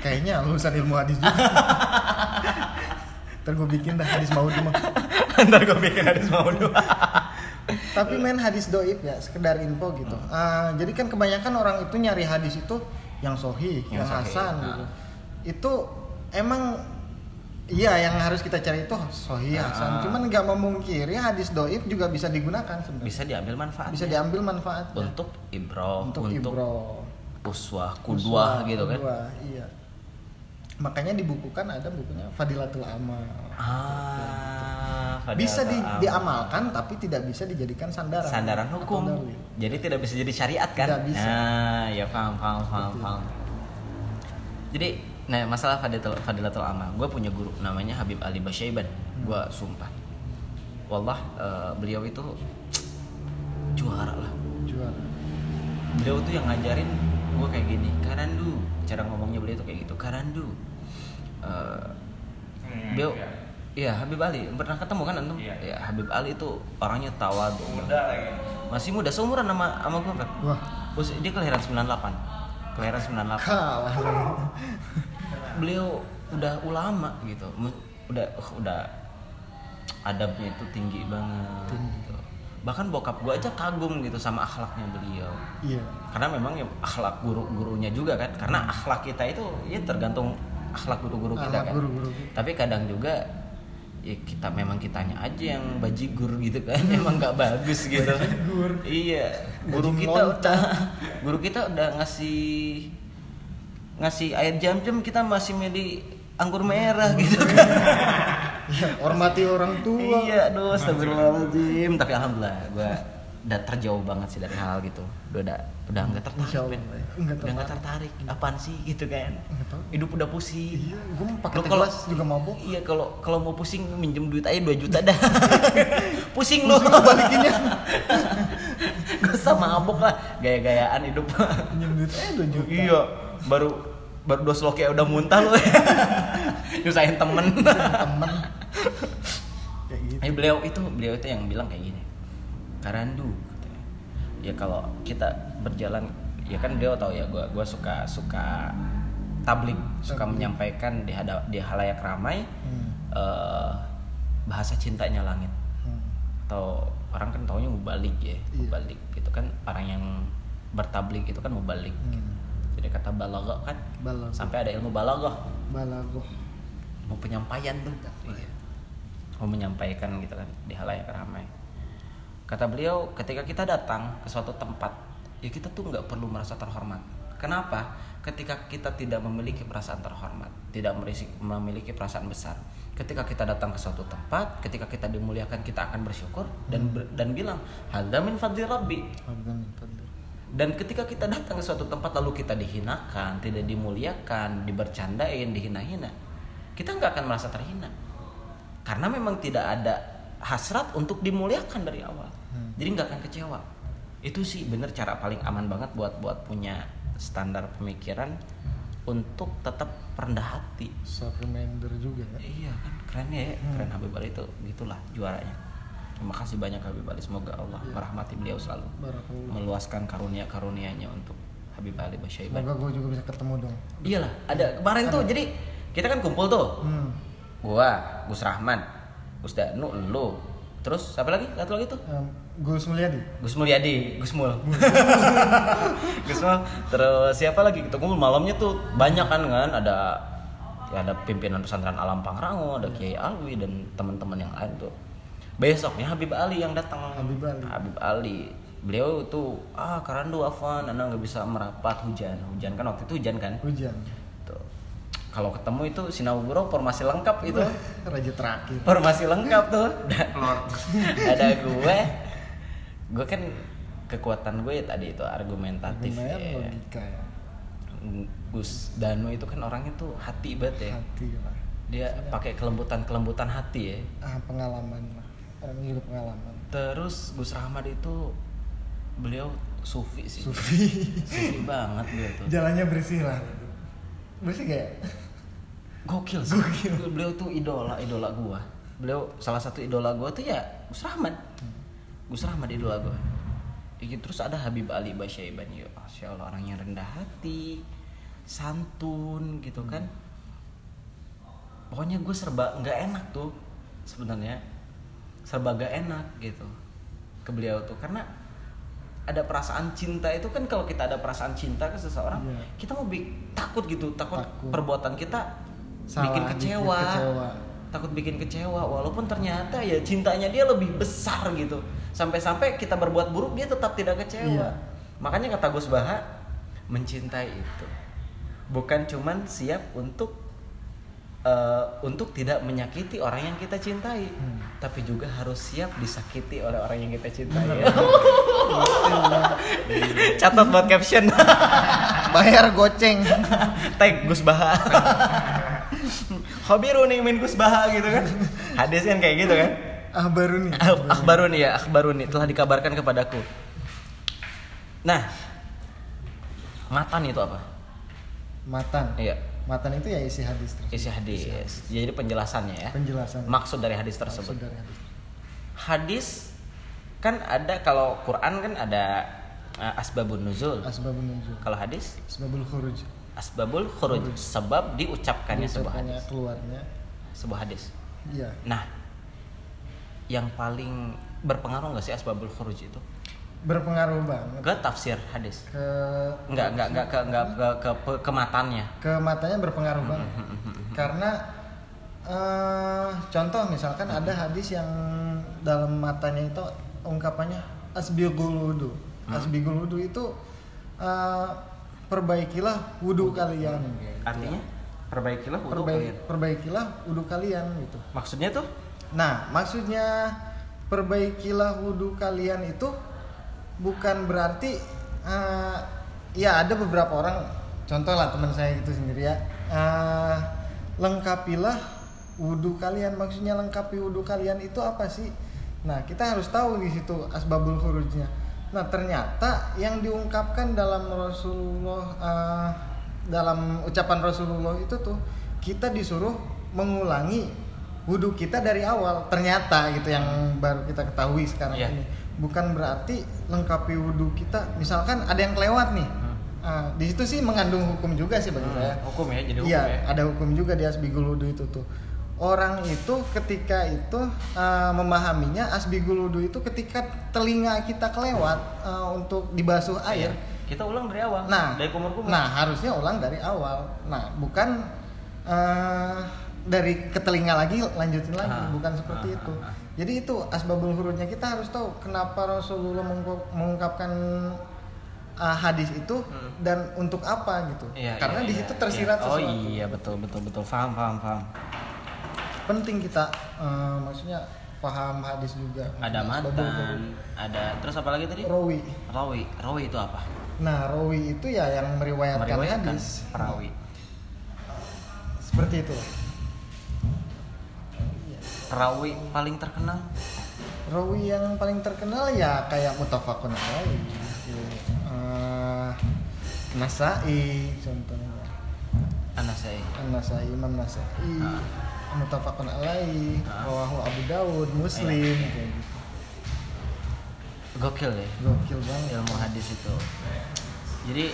Speaker 2: Kayaknya lulusan ilmu hadis juga. [laughs] Ntar gue bikin dah hadis Maudu mah.
Speaker 1: Ntar gue bikin hadis maudhu.
Speaker 2: Tapi main hadis doib ya, sekedar info gitu. Ah, jadi kan kebanyakan orang itu nyari hadis itu yang sohih, yang,
Speaker 1: Yang
Speaker 2: hasan
Speaker 1: ah.
Speaker 2: gitu. Itu emang iya yang harus kita cari itu sohih,
Speaker 1: Ah.
Speaker 2: hasan. Cuman nggak memungkiri hadis doib juga bisa digunakan sebenarnya.
Speaker 1: Bisa diambil manfaat.
Speaker 2: Bisa diambil manfaatnya
Speaker 1: untuk ibroh,
Speaker 2: untuk,
Speaker 1: untuk,
Speaker 2: ibro,
Speaker 1: uswah, kudwah gitu kan.
Speaker 2: Kudwah, iya. Makanya dibukukan ada bukunya Fadilatul Amal.
Speaker 1: Ah,
Speaker 2: Bisa di-
Speaker 1: amal.
Speaker 2: diamalkan tapi tidak bisa dijadikan sandaran.
Speaker 1: sandaran hukum. Jadi tidak bisa jadi syariat kan?
Speaker 2: Tidak bisa.
Speaker 1: Nah, ya paham, paham, paham, paham. Jadi, nah masalah fadilatul, fadilatul amal, gue punya guru namanya Habib Ali Basyaiban.
Speaker 2: Hmm.
Speaker 1: Gue sumpah, wallah eh, beliau itu juara lah.
Speaker 2: Juara.
Speaker 1: Beliau tuh yang ngajarin gue kayak gini, karandu. Cara ngomongnya beliau tuh kayak gitu, karandu. Eh, beliau, iya Habib Ali pernah ketemu kan antum?
Speaker 3: Iya.
Speaker 1: Ya, Habib Ali itu orangnya tawadu.
Speaker 3: muda lagi
Speaker 1: Masih muda, seumuran sama sama gue, Pep.
Speaker 2: Wah,
Speaker 1: dia kelahiran 98. Kelahiran 98.
Speaker 2: kalah.
Speaker 1: Beliau udah ulama gitu. Udah uh, udah adabnya itu tinggi banget. gitu. Bahkan bokap gue aja kagum gitu sama akhlaknya beliau.
Speaker 2: Iya.
Speaker 1: Karena memang ya akhlak guru-gurunya juga kan. Karena akhlak kita itu ya tergantung akhlak guru-guru kita
Speaker 2: Akhlak
Speaker 1: kan.
Speaker 2: guru-guru kita.
Speaker 1: Tapi kadang juga ya kita memang kitanya aja yang bajigur gitu kan [laughs] emang nggak bagus gitu
Speaker 2: Bajigur.
Speaker 1: iya guru
Speaker 2: Bajing
Speaker 1: kita udah guru kita udah ngasih ngasih air jam-jam kita masih milih anggur merah [laughs] gitu kan
Speaker 2: hormati orang tua.
Speaker 1: iya aduh astagfirullahaladzim tapi alhamdulillah gua udah terjauh banget sih dari hal gitu udah udah udah nggak tertarik
Speaker 2: ya. Nggak
Speaker 1: udah nggak tertarik apaan sih gitu kan hidup udah pusing
Speaker 2: Iya, gue pakai
Speaker 1: Lo kalau-
Speaker 2: juga mabuk.
Speaker 1: Iya kalau kalau mau pusing minjem duit aja 2 juta dah. [laughs] pusing lu.
Speaker 2: balikinnya. [laughs]
Speaker 1: Gak usah mabuk lah, gaya-gayaan hidup.
Speaker 2: Pinjam duit eh 2 juta.
Speaker 1: iya, baru baru dos lo kayak udah muntah lu. [laughs] Nyusahin temen.
Speaker 2: Temen. Kayak gitu.
Speaker 1: Eh beliau itu beliau itu yang bilang kayak gini. Karandu katanya. Ya kalau kita berjalan ya kan beliau tahu ya gua gua suka suka tablik, suka menyampaikan di hada, di halayak ramai
Speaker 2: Hmm.
Speaker 1: eh, bahasa cintanya langit
Speaker 2: Hmm.
Speaker 1: atau orang kan taunya mubalik ya
Speaker 2: Iya.
Speaker 1: mubalik gitu kan orang yang bertablik itu kan mubalik
Speaker 2: Hmm.
Speaker 1: jadi kata balaghah kan
Speaker 2: Balaghah.
Speaker 1: sampai ada ilmu balaghah
Speaker 2: Balagoh.
Speaker 1: mau penyampaian tuh iya. mau menyampaikan gitu kan di halayak ramai kata beliau ketika kita datang ke suatu tempat ya kita tuh nggak perlu merasa terhormat kenapa ketika kita tidak memiliki perasaan terhormat tidak memiliki perasaan besar ketika kita datang ke suatu tempat ketika kita dimuliakan kita akan bersyukur dan ber- dan bilang hadza min fadli rabbi. Dan ketika kita datang ke suatu tempat lalu kita dihinakan, tidak dimuliakan, dibercandain, dihina-hina, kita nggak akan merasa terhina. Karena memang tidak ada hasrat untuk dimuliakan dari awal.
Speaker 2: Hmm.
Speaker 1: Jadi nggak akan kecewa. Itu sih bener cara paling aman banget buat buat punya standar pemikiran untuk tetap rendah hati.
Speaker 2: self reminder juga ya
Speaker 1: Iya kan keren ya, keren Habib Ali itu gitulah juaranya. Terima kasih banyak Habib Ali, semoga Allah merahmati beliau selalu,
Speaker 2: Barakallah.
Speaker 1: meluaskan karunia-karunianya untuk Habib Ali Basyaiban.
Speaker 2: semoga gue juga bisa ketemu dong
Speaker 1: Iyalah, ada kemarin tuh jadi kita kan kumpul tuh.
Speaker 2: hmm.
Speaker 1: Gua, Gus Rahman, Gus Danu, lu. Terus siapa lagi? Satu lagi tuh.
Speaker 2: Gus Mulyadi
Speaker 1: Gus Mulyadi, Gus Mul. Gus Mul. [laughs] Terus siapa lagi? Kita kumpul malamnya tuh banyak kan kan ada ya ada pimpinan pesantren Alam Pangrango, ada Kiai Alwi dan teman-teman yang lain tuh. Besoknya Habib Ali yang datang.
Speaker 2: Habib Ali.
Speaker 1: Habib Ali. Beliau tuh ah karandu afan, anak nggak bisa merapat hujan. Hujan kan waktu itu hujan kan.
Speaker 2: hujan
Speaker 1: Tuh. Kalau ketemu itu Sinaburo formasi lengkap itu. [laughs]
Speaker 2: raja terakhir
Speaker 1: Formasi lengkap tuh. [laughs] ada gue. Gue kan kekuatan gue ya tadi itu argumentatif ya.
Speaker 2: logika ya
Speaker 1: Gus Danu itu kan orangnya tuh hati banget ya.
Speaker 2: hati lah
Speaker 1: Dia pakai kelembutan-kelembutan hati ya.
Speaker 2: ah pengalaman lah orang juga pengalaman
Speaker 1: Terus Gus Rahmat itu beliau sufi sih.
Speaker 2: Sufi
Speaker 1: Sufi banget dia tuh.
Speaker 2: jalannya bersih lah bersih gak ya
Speaker 1: Gokil sih. Beliau tuh idola, idola gua. Beliau salah satu idola gua tuh ya Gus Rahmat. Gus Rahmat idola gua. Ya, terus ada Habib Ali Basyaiban ya, Masya Allah orang yang rendah hati, santun gitu kan. Pokoknya gue serba nggak enak tuh sebenarnya, serba gak enak gitu ke beliau tuh karena ada perasaan cinta itu kan kalau kita ada perasaan cinta ke seseorang
Speaker 2: Iya.
Speaker 1: kita mau bi- takut gitu takut,
Speaker 2: Takut.
Speaker 1: perbuatan kita
Speaker 2: Salah,
Speaker 1: bikin kecewa.
Speaker 2: bikin kecewa.
Speaker 1: takut bikin kecewa walaupun ternyata ya cintanya dia lebih besar gitu sampai-sampai kita berbuat buruk dia tetap tidak kecewa.
Speaker 2: Iya.
Speaker 1: makanya kata Gus Baha mencintai itu. Bukan cuman siap untuk eh, untuk tidak menyakiti orang yang kita cintai.
Speaker 2: Hmm.
Speaker 1: tapi juga harus siap disakiti oleh orang yang kita cintai catat buat caption. [laughs]
Speaker 2: Bayar goceng.
Speaker 1: Tag Gus Baha. [laughs] Khobiru nih min Gus Baha gitu kan. Hadis kan kayak gitu kan
Speaker 2: baru nih
Speaker 1: Ah, akhbaruni ya akhbaruni telah dikabarkan kepadaku. Nah matan itu apa?
Speaker 2: Matan?
Speaker 1: Iya.
Speaker 2: Matan itu ya isi hadis tersebut.
Speaker 1: Isi hadis. Jadi penjelasannya ya.
Speaker 2: Penjelasan.
Speaker 1: Maksud dari hadis tersebut.
Speaker 2: Maksud dari hadis.
Speaker 1: hadis kan ada kalau Quran kan ada uh, asbabun nuzul.
Speaker 2: Asbabun nuzul.
Speaker 1: Kalau hadis?
Speaker 2: Asbabul khuruj.
Speaker 1: Asbabul khuruj. Sebab diucapkannya sebuah
Speaker 2: Ucapannya,
Speaker 1: hadis.
Speaker 2: keluarnya.
Speaker 1: Sebuah hadis.
Speaker 2: Iya.
Speaker 1: Nah yang paling berpengaruh nggak sih asbabul khuruj itu?
Speaker 2: Berpengaruh banget.
Speaker 1: Ke tafsir hadis?
Speaker 2: Ke
Speaker 1: nggak nggak nggak ke nggak ke ke, ke, ke matanya?
Speaker 2: Ke matanya berpengaruh banget. Karena eh, contoh misalkan ada hadis yang dalam matanya itu ungkapannya asbigul wudu asbigul wudu itu eh, perbaikilah wudu kalian.
Speaker 1: Artinya? Perbaikilah wudhu
Speaker 2: Perbaik-
Speaker 1: kalian.
Speaker 2: perbaikilah wudu kalian gitu.
Speaker 1: Maksudnya tuh
Speaker 2: Nah, maksudnya perbaikilah wudhu kalian itu bukan berarti eh, ya ada beberapa orang contoh lah teman saya itu sendiri ya eh, lengkapilah wudhu kalian maksudnya lengkapi wudhu kalian itu apa sih? Nah kita harus tahu di situ asbabul khurujnya. Nah ternyata yang diungkapkan dalam Rasulullah eh, dalam ucapan Rasulullah itu tuh kita disuruh mengulangi wudhu kita dari awal ternyata gitu yang baru kita ketahui sekarang
Speaker 1: Iya.
Speaker 2: ini bukan berarti lengkapi wudhu kita misalkan ada yang kelewat nih
Speaker 1: Hmm.
Speaker 2: Ah, di situ sih mengandung hukum juga sih bagi
Speaker 1: Hmm,
Speaker 2: saya
Speaker 1: hukum ya jadi hukum
Speaker 2: iya
Speaker 1: ya
Speaker 2: ada hukum juga di asbigul wudhu itu tuh orang itu ketika itu ah, memahaminya asbigul wudhu itu ketika telinga kita kelewat ah, untuk dibasuh air
Speaker 1: Iya. kita ulang dari awal
Speaker 2: Nah,
Speaker 1: dari kumur kumur
Speaker 2: nah harusnya ulang dari awal. Nah, bukan eh, dari ke telinga lagi lanjutin lagi,
Speaker 1: Ah,
Speaker 2: bukan seperti
Speaker 1: ah,
Speaker 2: itu.
Speaker 1: ah, ah.
Speaker 2: Jadi itu asbabul hurufnya kita harus tahu kenapa Rasulullah mengungkap- mengungkapkan ah, hadis itu
Speaker 1: Hmm.
Speaker 2: dan untuk apa gitu.
Speaker 1: Iya,
Speaker 2: Karena
Speaker 1: iya,
Speaker 2: di
Speaker 1: iya,
Speaker 2: situ tersirat
Speaker 1: iya. oh
Speaker 2: sesuatu.
Speaker 1: iya betul betul betul. Paham paham paham
Speaker 2: Penting kita eh, maksudnya paham hadis juga.
Speaker 1: Ada matan ada terus apa lagi tadi?
Speaker 2: Rawi.
Speaker 1: Rawi. Rawi itu apa?
Speaker 2: Nah rawi itu ya yang meriwayatkan,
Speaker 1: meriwayatkan
Speaker 2: hadis.
Speaker 1: perawi.
Speaker 2: Seperti itu
Speaker 1: perawi paling terkenal?
Speaker 2: Rawi yang paling terkenal ya kayak mutafakun alaih. Eh, Nasai contohnya.
Speaker 1: Anak saya
Speaker 2: An-Nasai Imam Nasai
Speaker 1: Ah.
Speaker 2: mutafakun alaih
Speaker 1: Ah.
Speaker 2: rawahu Abu Dawud Muslim kayak gitu.
Speaker 1: gokil ya
Speaker 2: gokil banget.
Speaker 1: Ilmu hadis itu. Jadi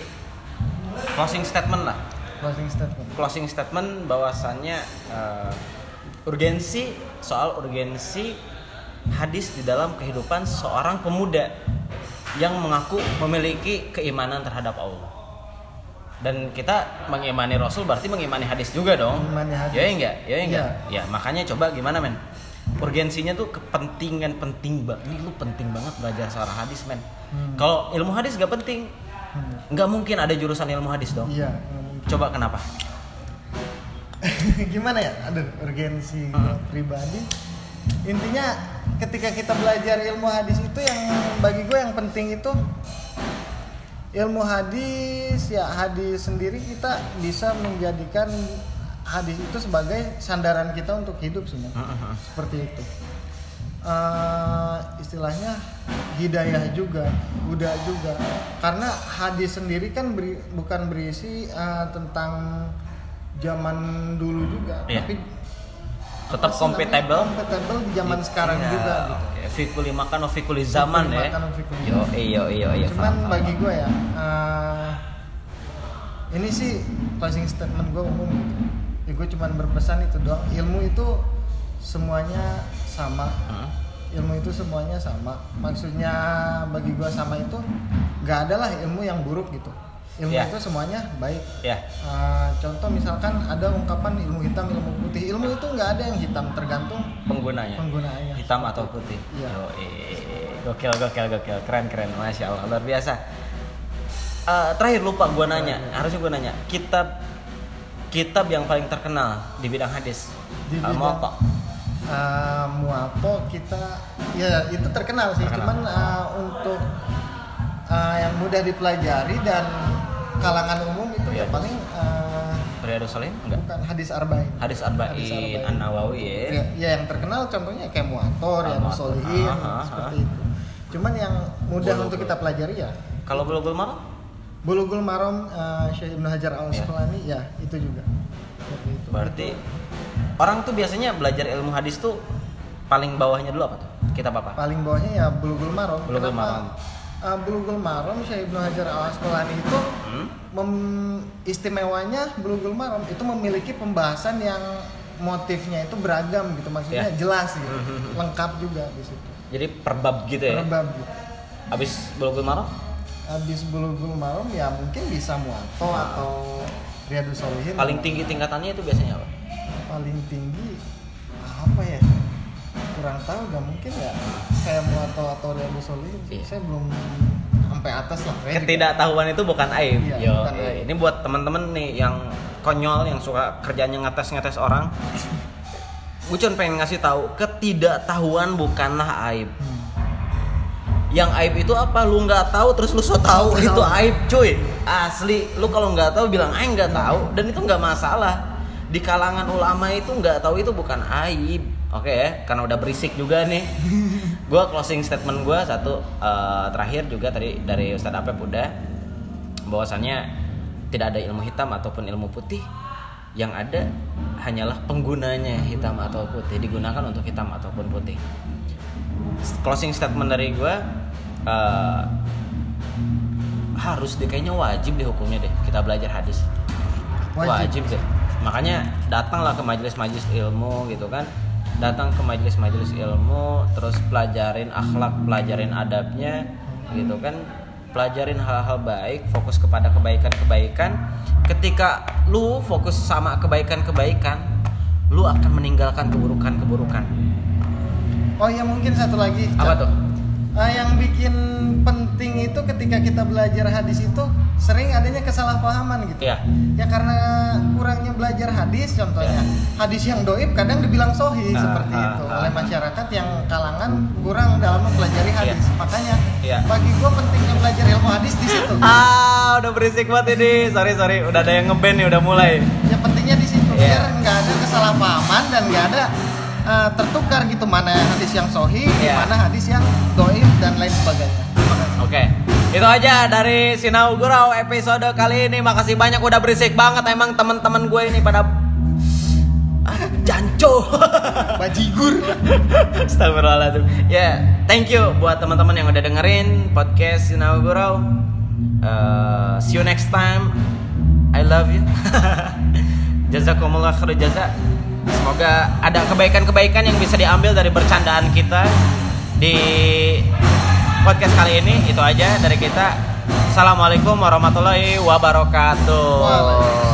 Speaker 1: closing statement lah.
Speaker 2: Closing statement.
Speaker 1: Closing statement bahwasannya eh, urgensi soal urgensi hadis di dalam kehidupan seorang pemuda yang mengaku memiliki keimanan terhadap Allah. Dan kita mengimani Rasul berarti mengimani hadis juga dong.
Speaker 2: Mengimani hadis.
Speaker 1: ya enggak? Ya enggak?
Speaker 2: Iya.
Speaker 1: ya makanya coba gimana men? Urgensinya tuh kepentingan penting banget ini lu penting banget belajar seorang hadis men.
Speaker 2: Hmm.
Speaker 1: kalau ilmu hadis gak penting
Speaker 2: Hmm.
Speaker 1: nggak mungkin ada jurusan ilmu hadis dong.
Speaker 2: Iya ngomong-
Speaker 1: coba kenapa [laughs]
Speaker 2: gimana ya? Aduh urgensi
Speaker 1: Hmm.
Speaker 2: pribadi. Intinya ketika kita belajar ilmu hadis itu yang bagi gue yang penting itu ilmu hadis ya hadis sendiri kita bisa menjadikan hadis itu sebagai sandaran kita untuk hidup sebenarnya.
Speaker 1: Heeh.
Speaker 2: seperti itu. Eh, istilahnya hidayah juga Buddha juga. Karena hadis sendiri kan beri- bukan berisi eh, tentang zaman dulu juga
Speaker 1: Iya.
Speaker 2: tapi
Speaker 1: tetap
Speaker 2: namanya? compatible. di zaman sekarang
Speaker 1: Iya,
Speaker 2: juga gitu.
Speaker 1: Fikuli makan fikuli zaman
Speaker 2: Fikuli
Speaker 1: ya?
Speaker 2: makan, fikuli
Speaker 1: yo iyo iyo iyo
Speaker 2: cuman bagi gue ya eh, ini sih closing statement gue umum gitu. ya gue cuman berpesan itu doang. Ilmu itu semuanya sama. Ilmu itu semuanya sama. Maksudnya bagi gue sama itu nggak ada lah ilmu yang buruk gitu ilmu
Speaker 1: Iya.
Speaker 2: itu semuanya baik.
Speaker 1: Ya
Speaker 2: Eh, contoh misalkan ada ungkapan ilmu hitam ilmu putih. Ilmu itu nggak ada yang hitam tergantung
Speaker 1: penggunanya.
Speaker 2: penggunaannya.
Speaker 1: Hitam atau putih.
Speaker 2: Iya.
Speaker 1: yo gokil gokil gokil. Keren keren. Masya allah. Luar biasa. Eh, terakhir lupa gua nanya.
Speaker 2: Iya.
Speaker 1: harusnya gua nanya. Kitab kitab yang paling terkenal di bidang hadis.
Speaker 2: Di bidang-
Speaker 1: Muwatta.
Speaker 2: uh, muapo kita ya itu terkenal sih.
Speaker 1: Terkenal.
Speaker 2: cuman uh, untuk uh, yang mudah dipelajari dan kalangan umum itu ya paling uh,
Speaker 1: Riyadus Shalihin enggak.
Speaker 2: Bukan hadis arba'in.
Speaker 1: Hadis arba'in an nawawi ya.
Speaker 2: Ya, ya yang terkenal contohnya kayak muator ya
Speaker 1: Al-Mu'athar.
Speaker 2: solihin
Speaker 1: Ah, ah,
Speaker 2: seperti
Speaker 1: ah.
Speaker 2: itu. Cuman yang mudah
Speaker 1: Bulughul.
Speaker 2: untuk kita pelajari ya.
Speaker 1: Kalau bulughul maram
Speaker 2: bulughul maram uh, Syekh Ibnu Hajar al Asqalani ya itu juga. Seperti itu.
Speaker 1: berarti orang tuh biasanya belajar ilmu hadis tuh paling bawahnya dulu apa tuh? Kitab apa?
Speaker 2: Paling bawahnya ya bulughul maram
Speaker 1: Bulughul? Maram.
Speaker 2: Uh, bulughul maram Syekh Ibnu Hajar al Asqalani itu
Speaker 1: Hmm?
Speaker 2: mem- istimewanya Bulughul Maram itu memiliki pembahasan yang motifnya itu beragam gitu maksudnya
Speaker 1: Ya.
Speaker 2: jelas gitu
Speaker 1: Mhm.
Speaker 2: lengkap juga di situ
Speaker 1: jadi perbab gitu ya
Speaker 2: Berbab gitu.
Speaker 1: abis bulughul maram
Speaker 2: habis Bulughul Maram ya mungkin bisa Muato atau Riyadus Solihin
Speaker 1: paling tinggi tingkatannya itu biasanya apa
Speaker 2: paling tinggi apa ya kurang tahu gak mungkin ya kayak Muato atau Riyadus Solihin
Speaker 1: Iya.
Speaker 2: saya belum sampai atas lah
Speaker 1: ketidaktahuan itu bukan aib.
Speaker 2: Iya,
Speaker 1: Yo,
Speaker 2: bukan
Speaker 1: eh,
Speaker 2: aib.
Speaker 1: ini buat temen-temen nih yang konyol yang suka kerjanya ngetes-ngetes orang. Gue cuma pengen ngasih tahu ketidaktahuan bukanlah aib.
Speaker 2: Hmm.
Speaker 1: Yang aib itu apa? Lu nggak tahu terus lu so tahu itu aib, cuy. Asli, lu kalau nggak tahu bilang aing nggak tahu dan itu nggak masalah. Di kalangan ulama itu nggak tahu itu bukan aib. Oke ya, karena udah berisik juga nih. [laughs] Gua closing statement gua satu eh, terakhir juga tadi dari Ustadz Apep udah bahwasannya tidak ada ilmu hitam ataupun ilmu putih yang ada hanyalah penggunanya hitam atau putih digunakan untuk hitam ataupun putih closing statement dari gue eh, harus deh kayaknya wajib deh hukumnya deh kita belajar hadis
Speaker 2: Wajib.
Speaker 1: deh makanya datanglah ke majelis-majelis ilmu gitu kan datang ke majelis-majelis ilmu terus pelajarin akhlak pelajarin adabnya gitu kan. Pelajarin hal-hal baik fokus kepada kebaikan-kebaikan. Ketika lu fokus sama kebaikan-kebaikan lu akan meninggalkan keburukan-keburukan.
Speaker 2: Oh ya mungkin satu lagi.
Speaker 1: Apa tuh
Speaker 2: Ah, yang bikin penting itu ketika kita belajar hadis itu sering adanya kesalahpahaman gitu.
Speaker 1: Iya.
Speaker 2: Ya karena kurangnya belajar hadis contohnya. Hadis yang doib kadang dibilang sohi
Speaker 1: Ah,
Speaker 2: seperti
Speaker 1: ah,
Speaker 2: itu
Speaker 1: ah,
Speaker 2: oleh masyarakat yang kalangan kurang dalam mempelajari hadis. Makanya
Speaker 1: Iya.
Speaker 2: bagi gua pentingnya belajar ilmu hadis di situ.
Speaker 1: Ah, udah berisik banget ini. Sorry, sorry. Udah ada yang ngeband nih, udah mulai.
Speaker 2: Ya pentingnya di situ
Speaker 1: Iya.
Speaker 2: biar nggak ada kesalahpahaman dan nggak ada uh, tertukar gitu mana hadis yang sohi,
Speaker 1: Iya.
Speaker 2: mana hadis yang doib dan lain sebagainya.
Speaker 1: Oke. Itu aja dari Sinau Gurau episode kali ini. Makasih banyak udah berisik banget emang teman-teman gue ini pada ah, janco. [laughs]
Speaker 2: Bajigur.
Speaker 1: Astagfirullahaladzim. Ya, thank you buat teman-teman yang udah dengerin podcast Sinau Gurau. Uh, see you next time. I love you. [laughs] Jazakumullah khairu jaza. Semoga ada kebaikan-kebaikan yang bisa diambil dari bercandaan kita di podcast kali ini. Itu aja dari kita. Assalamualaikum warahmatullahi wabarakatuh.
Speaker 2: Waalaikumsalam.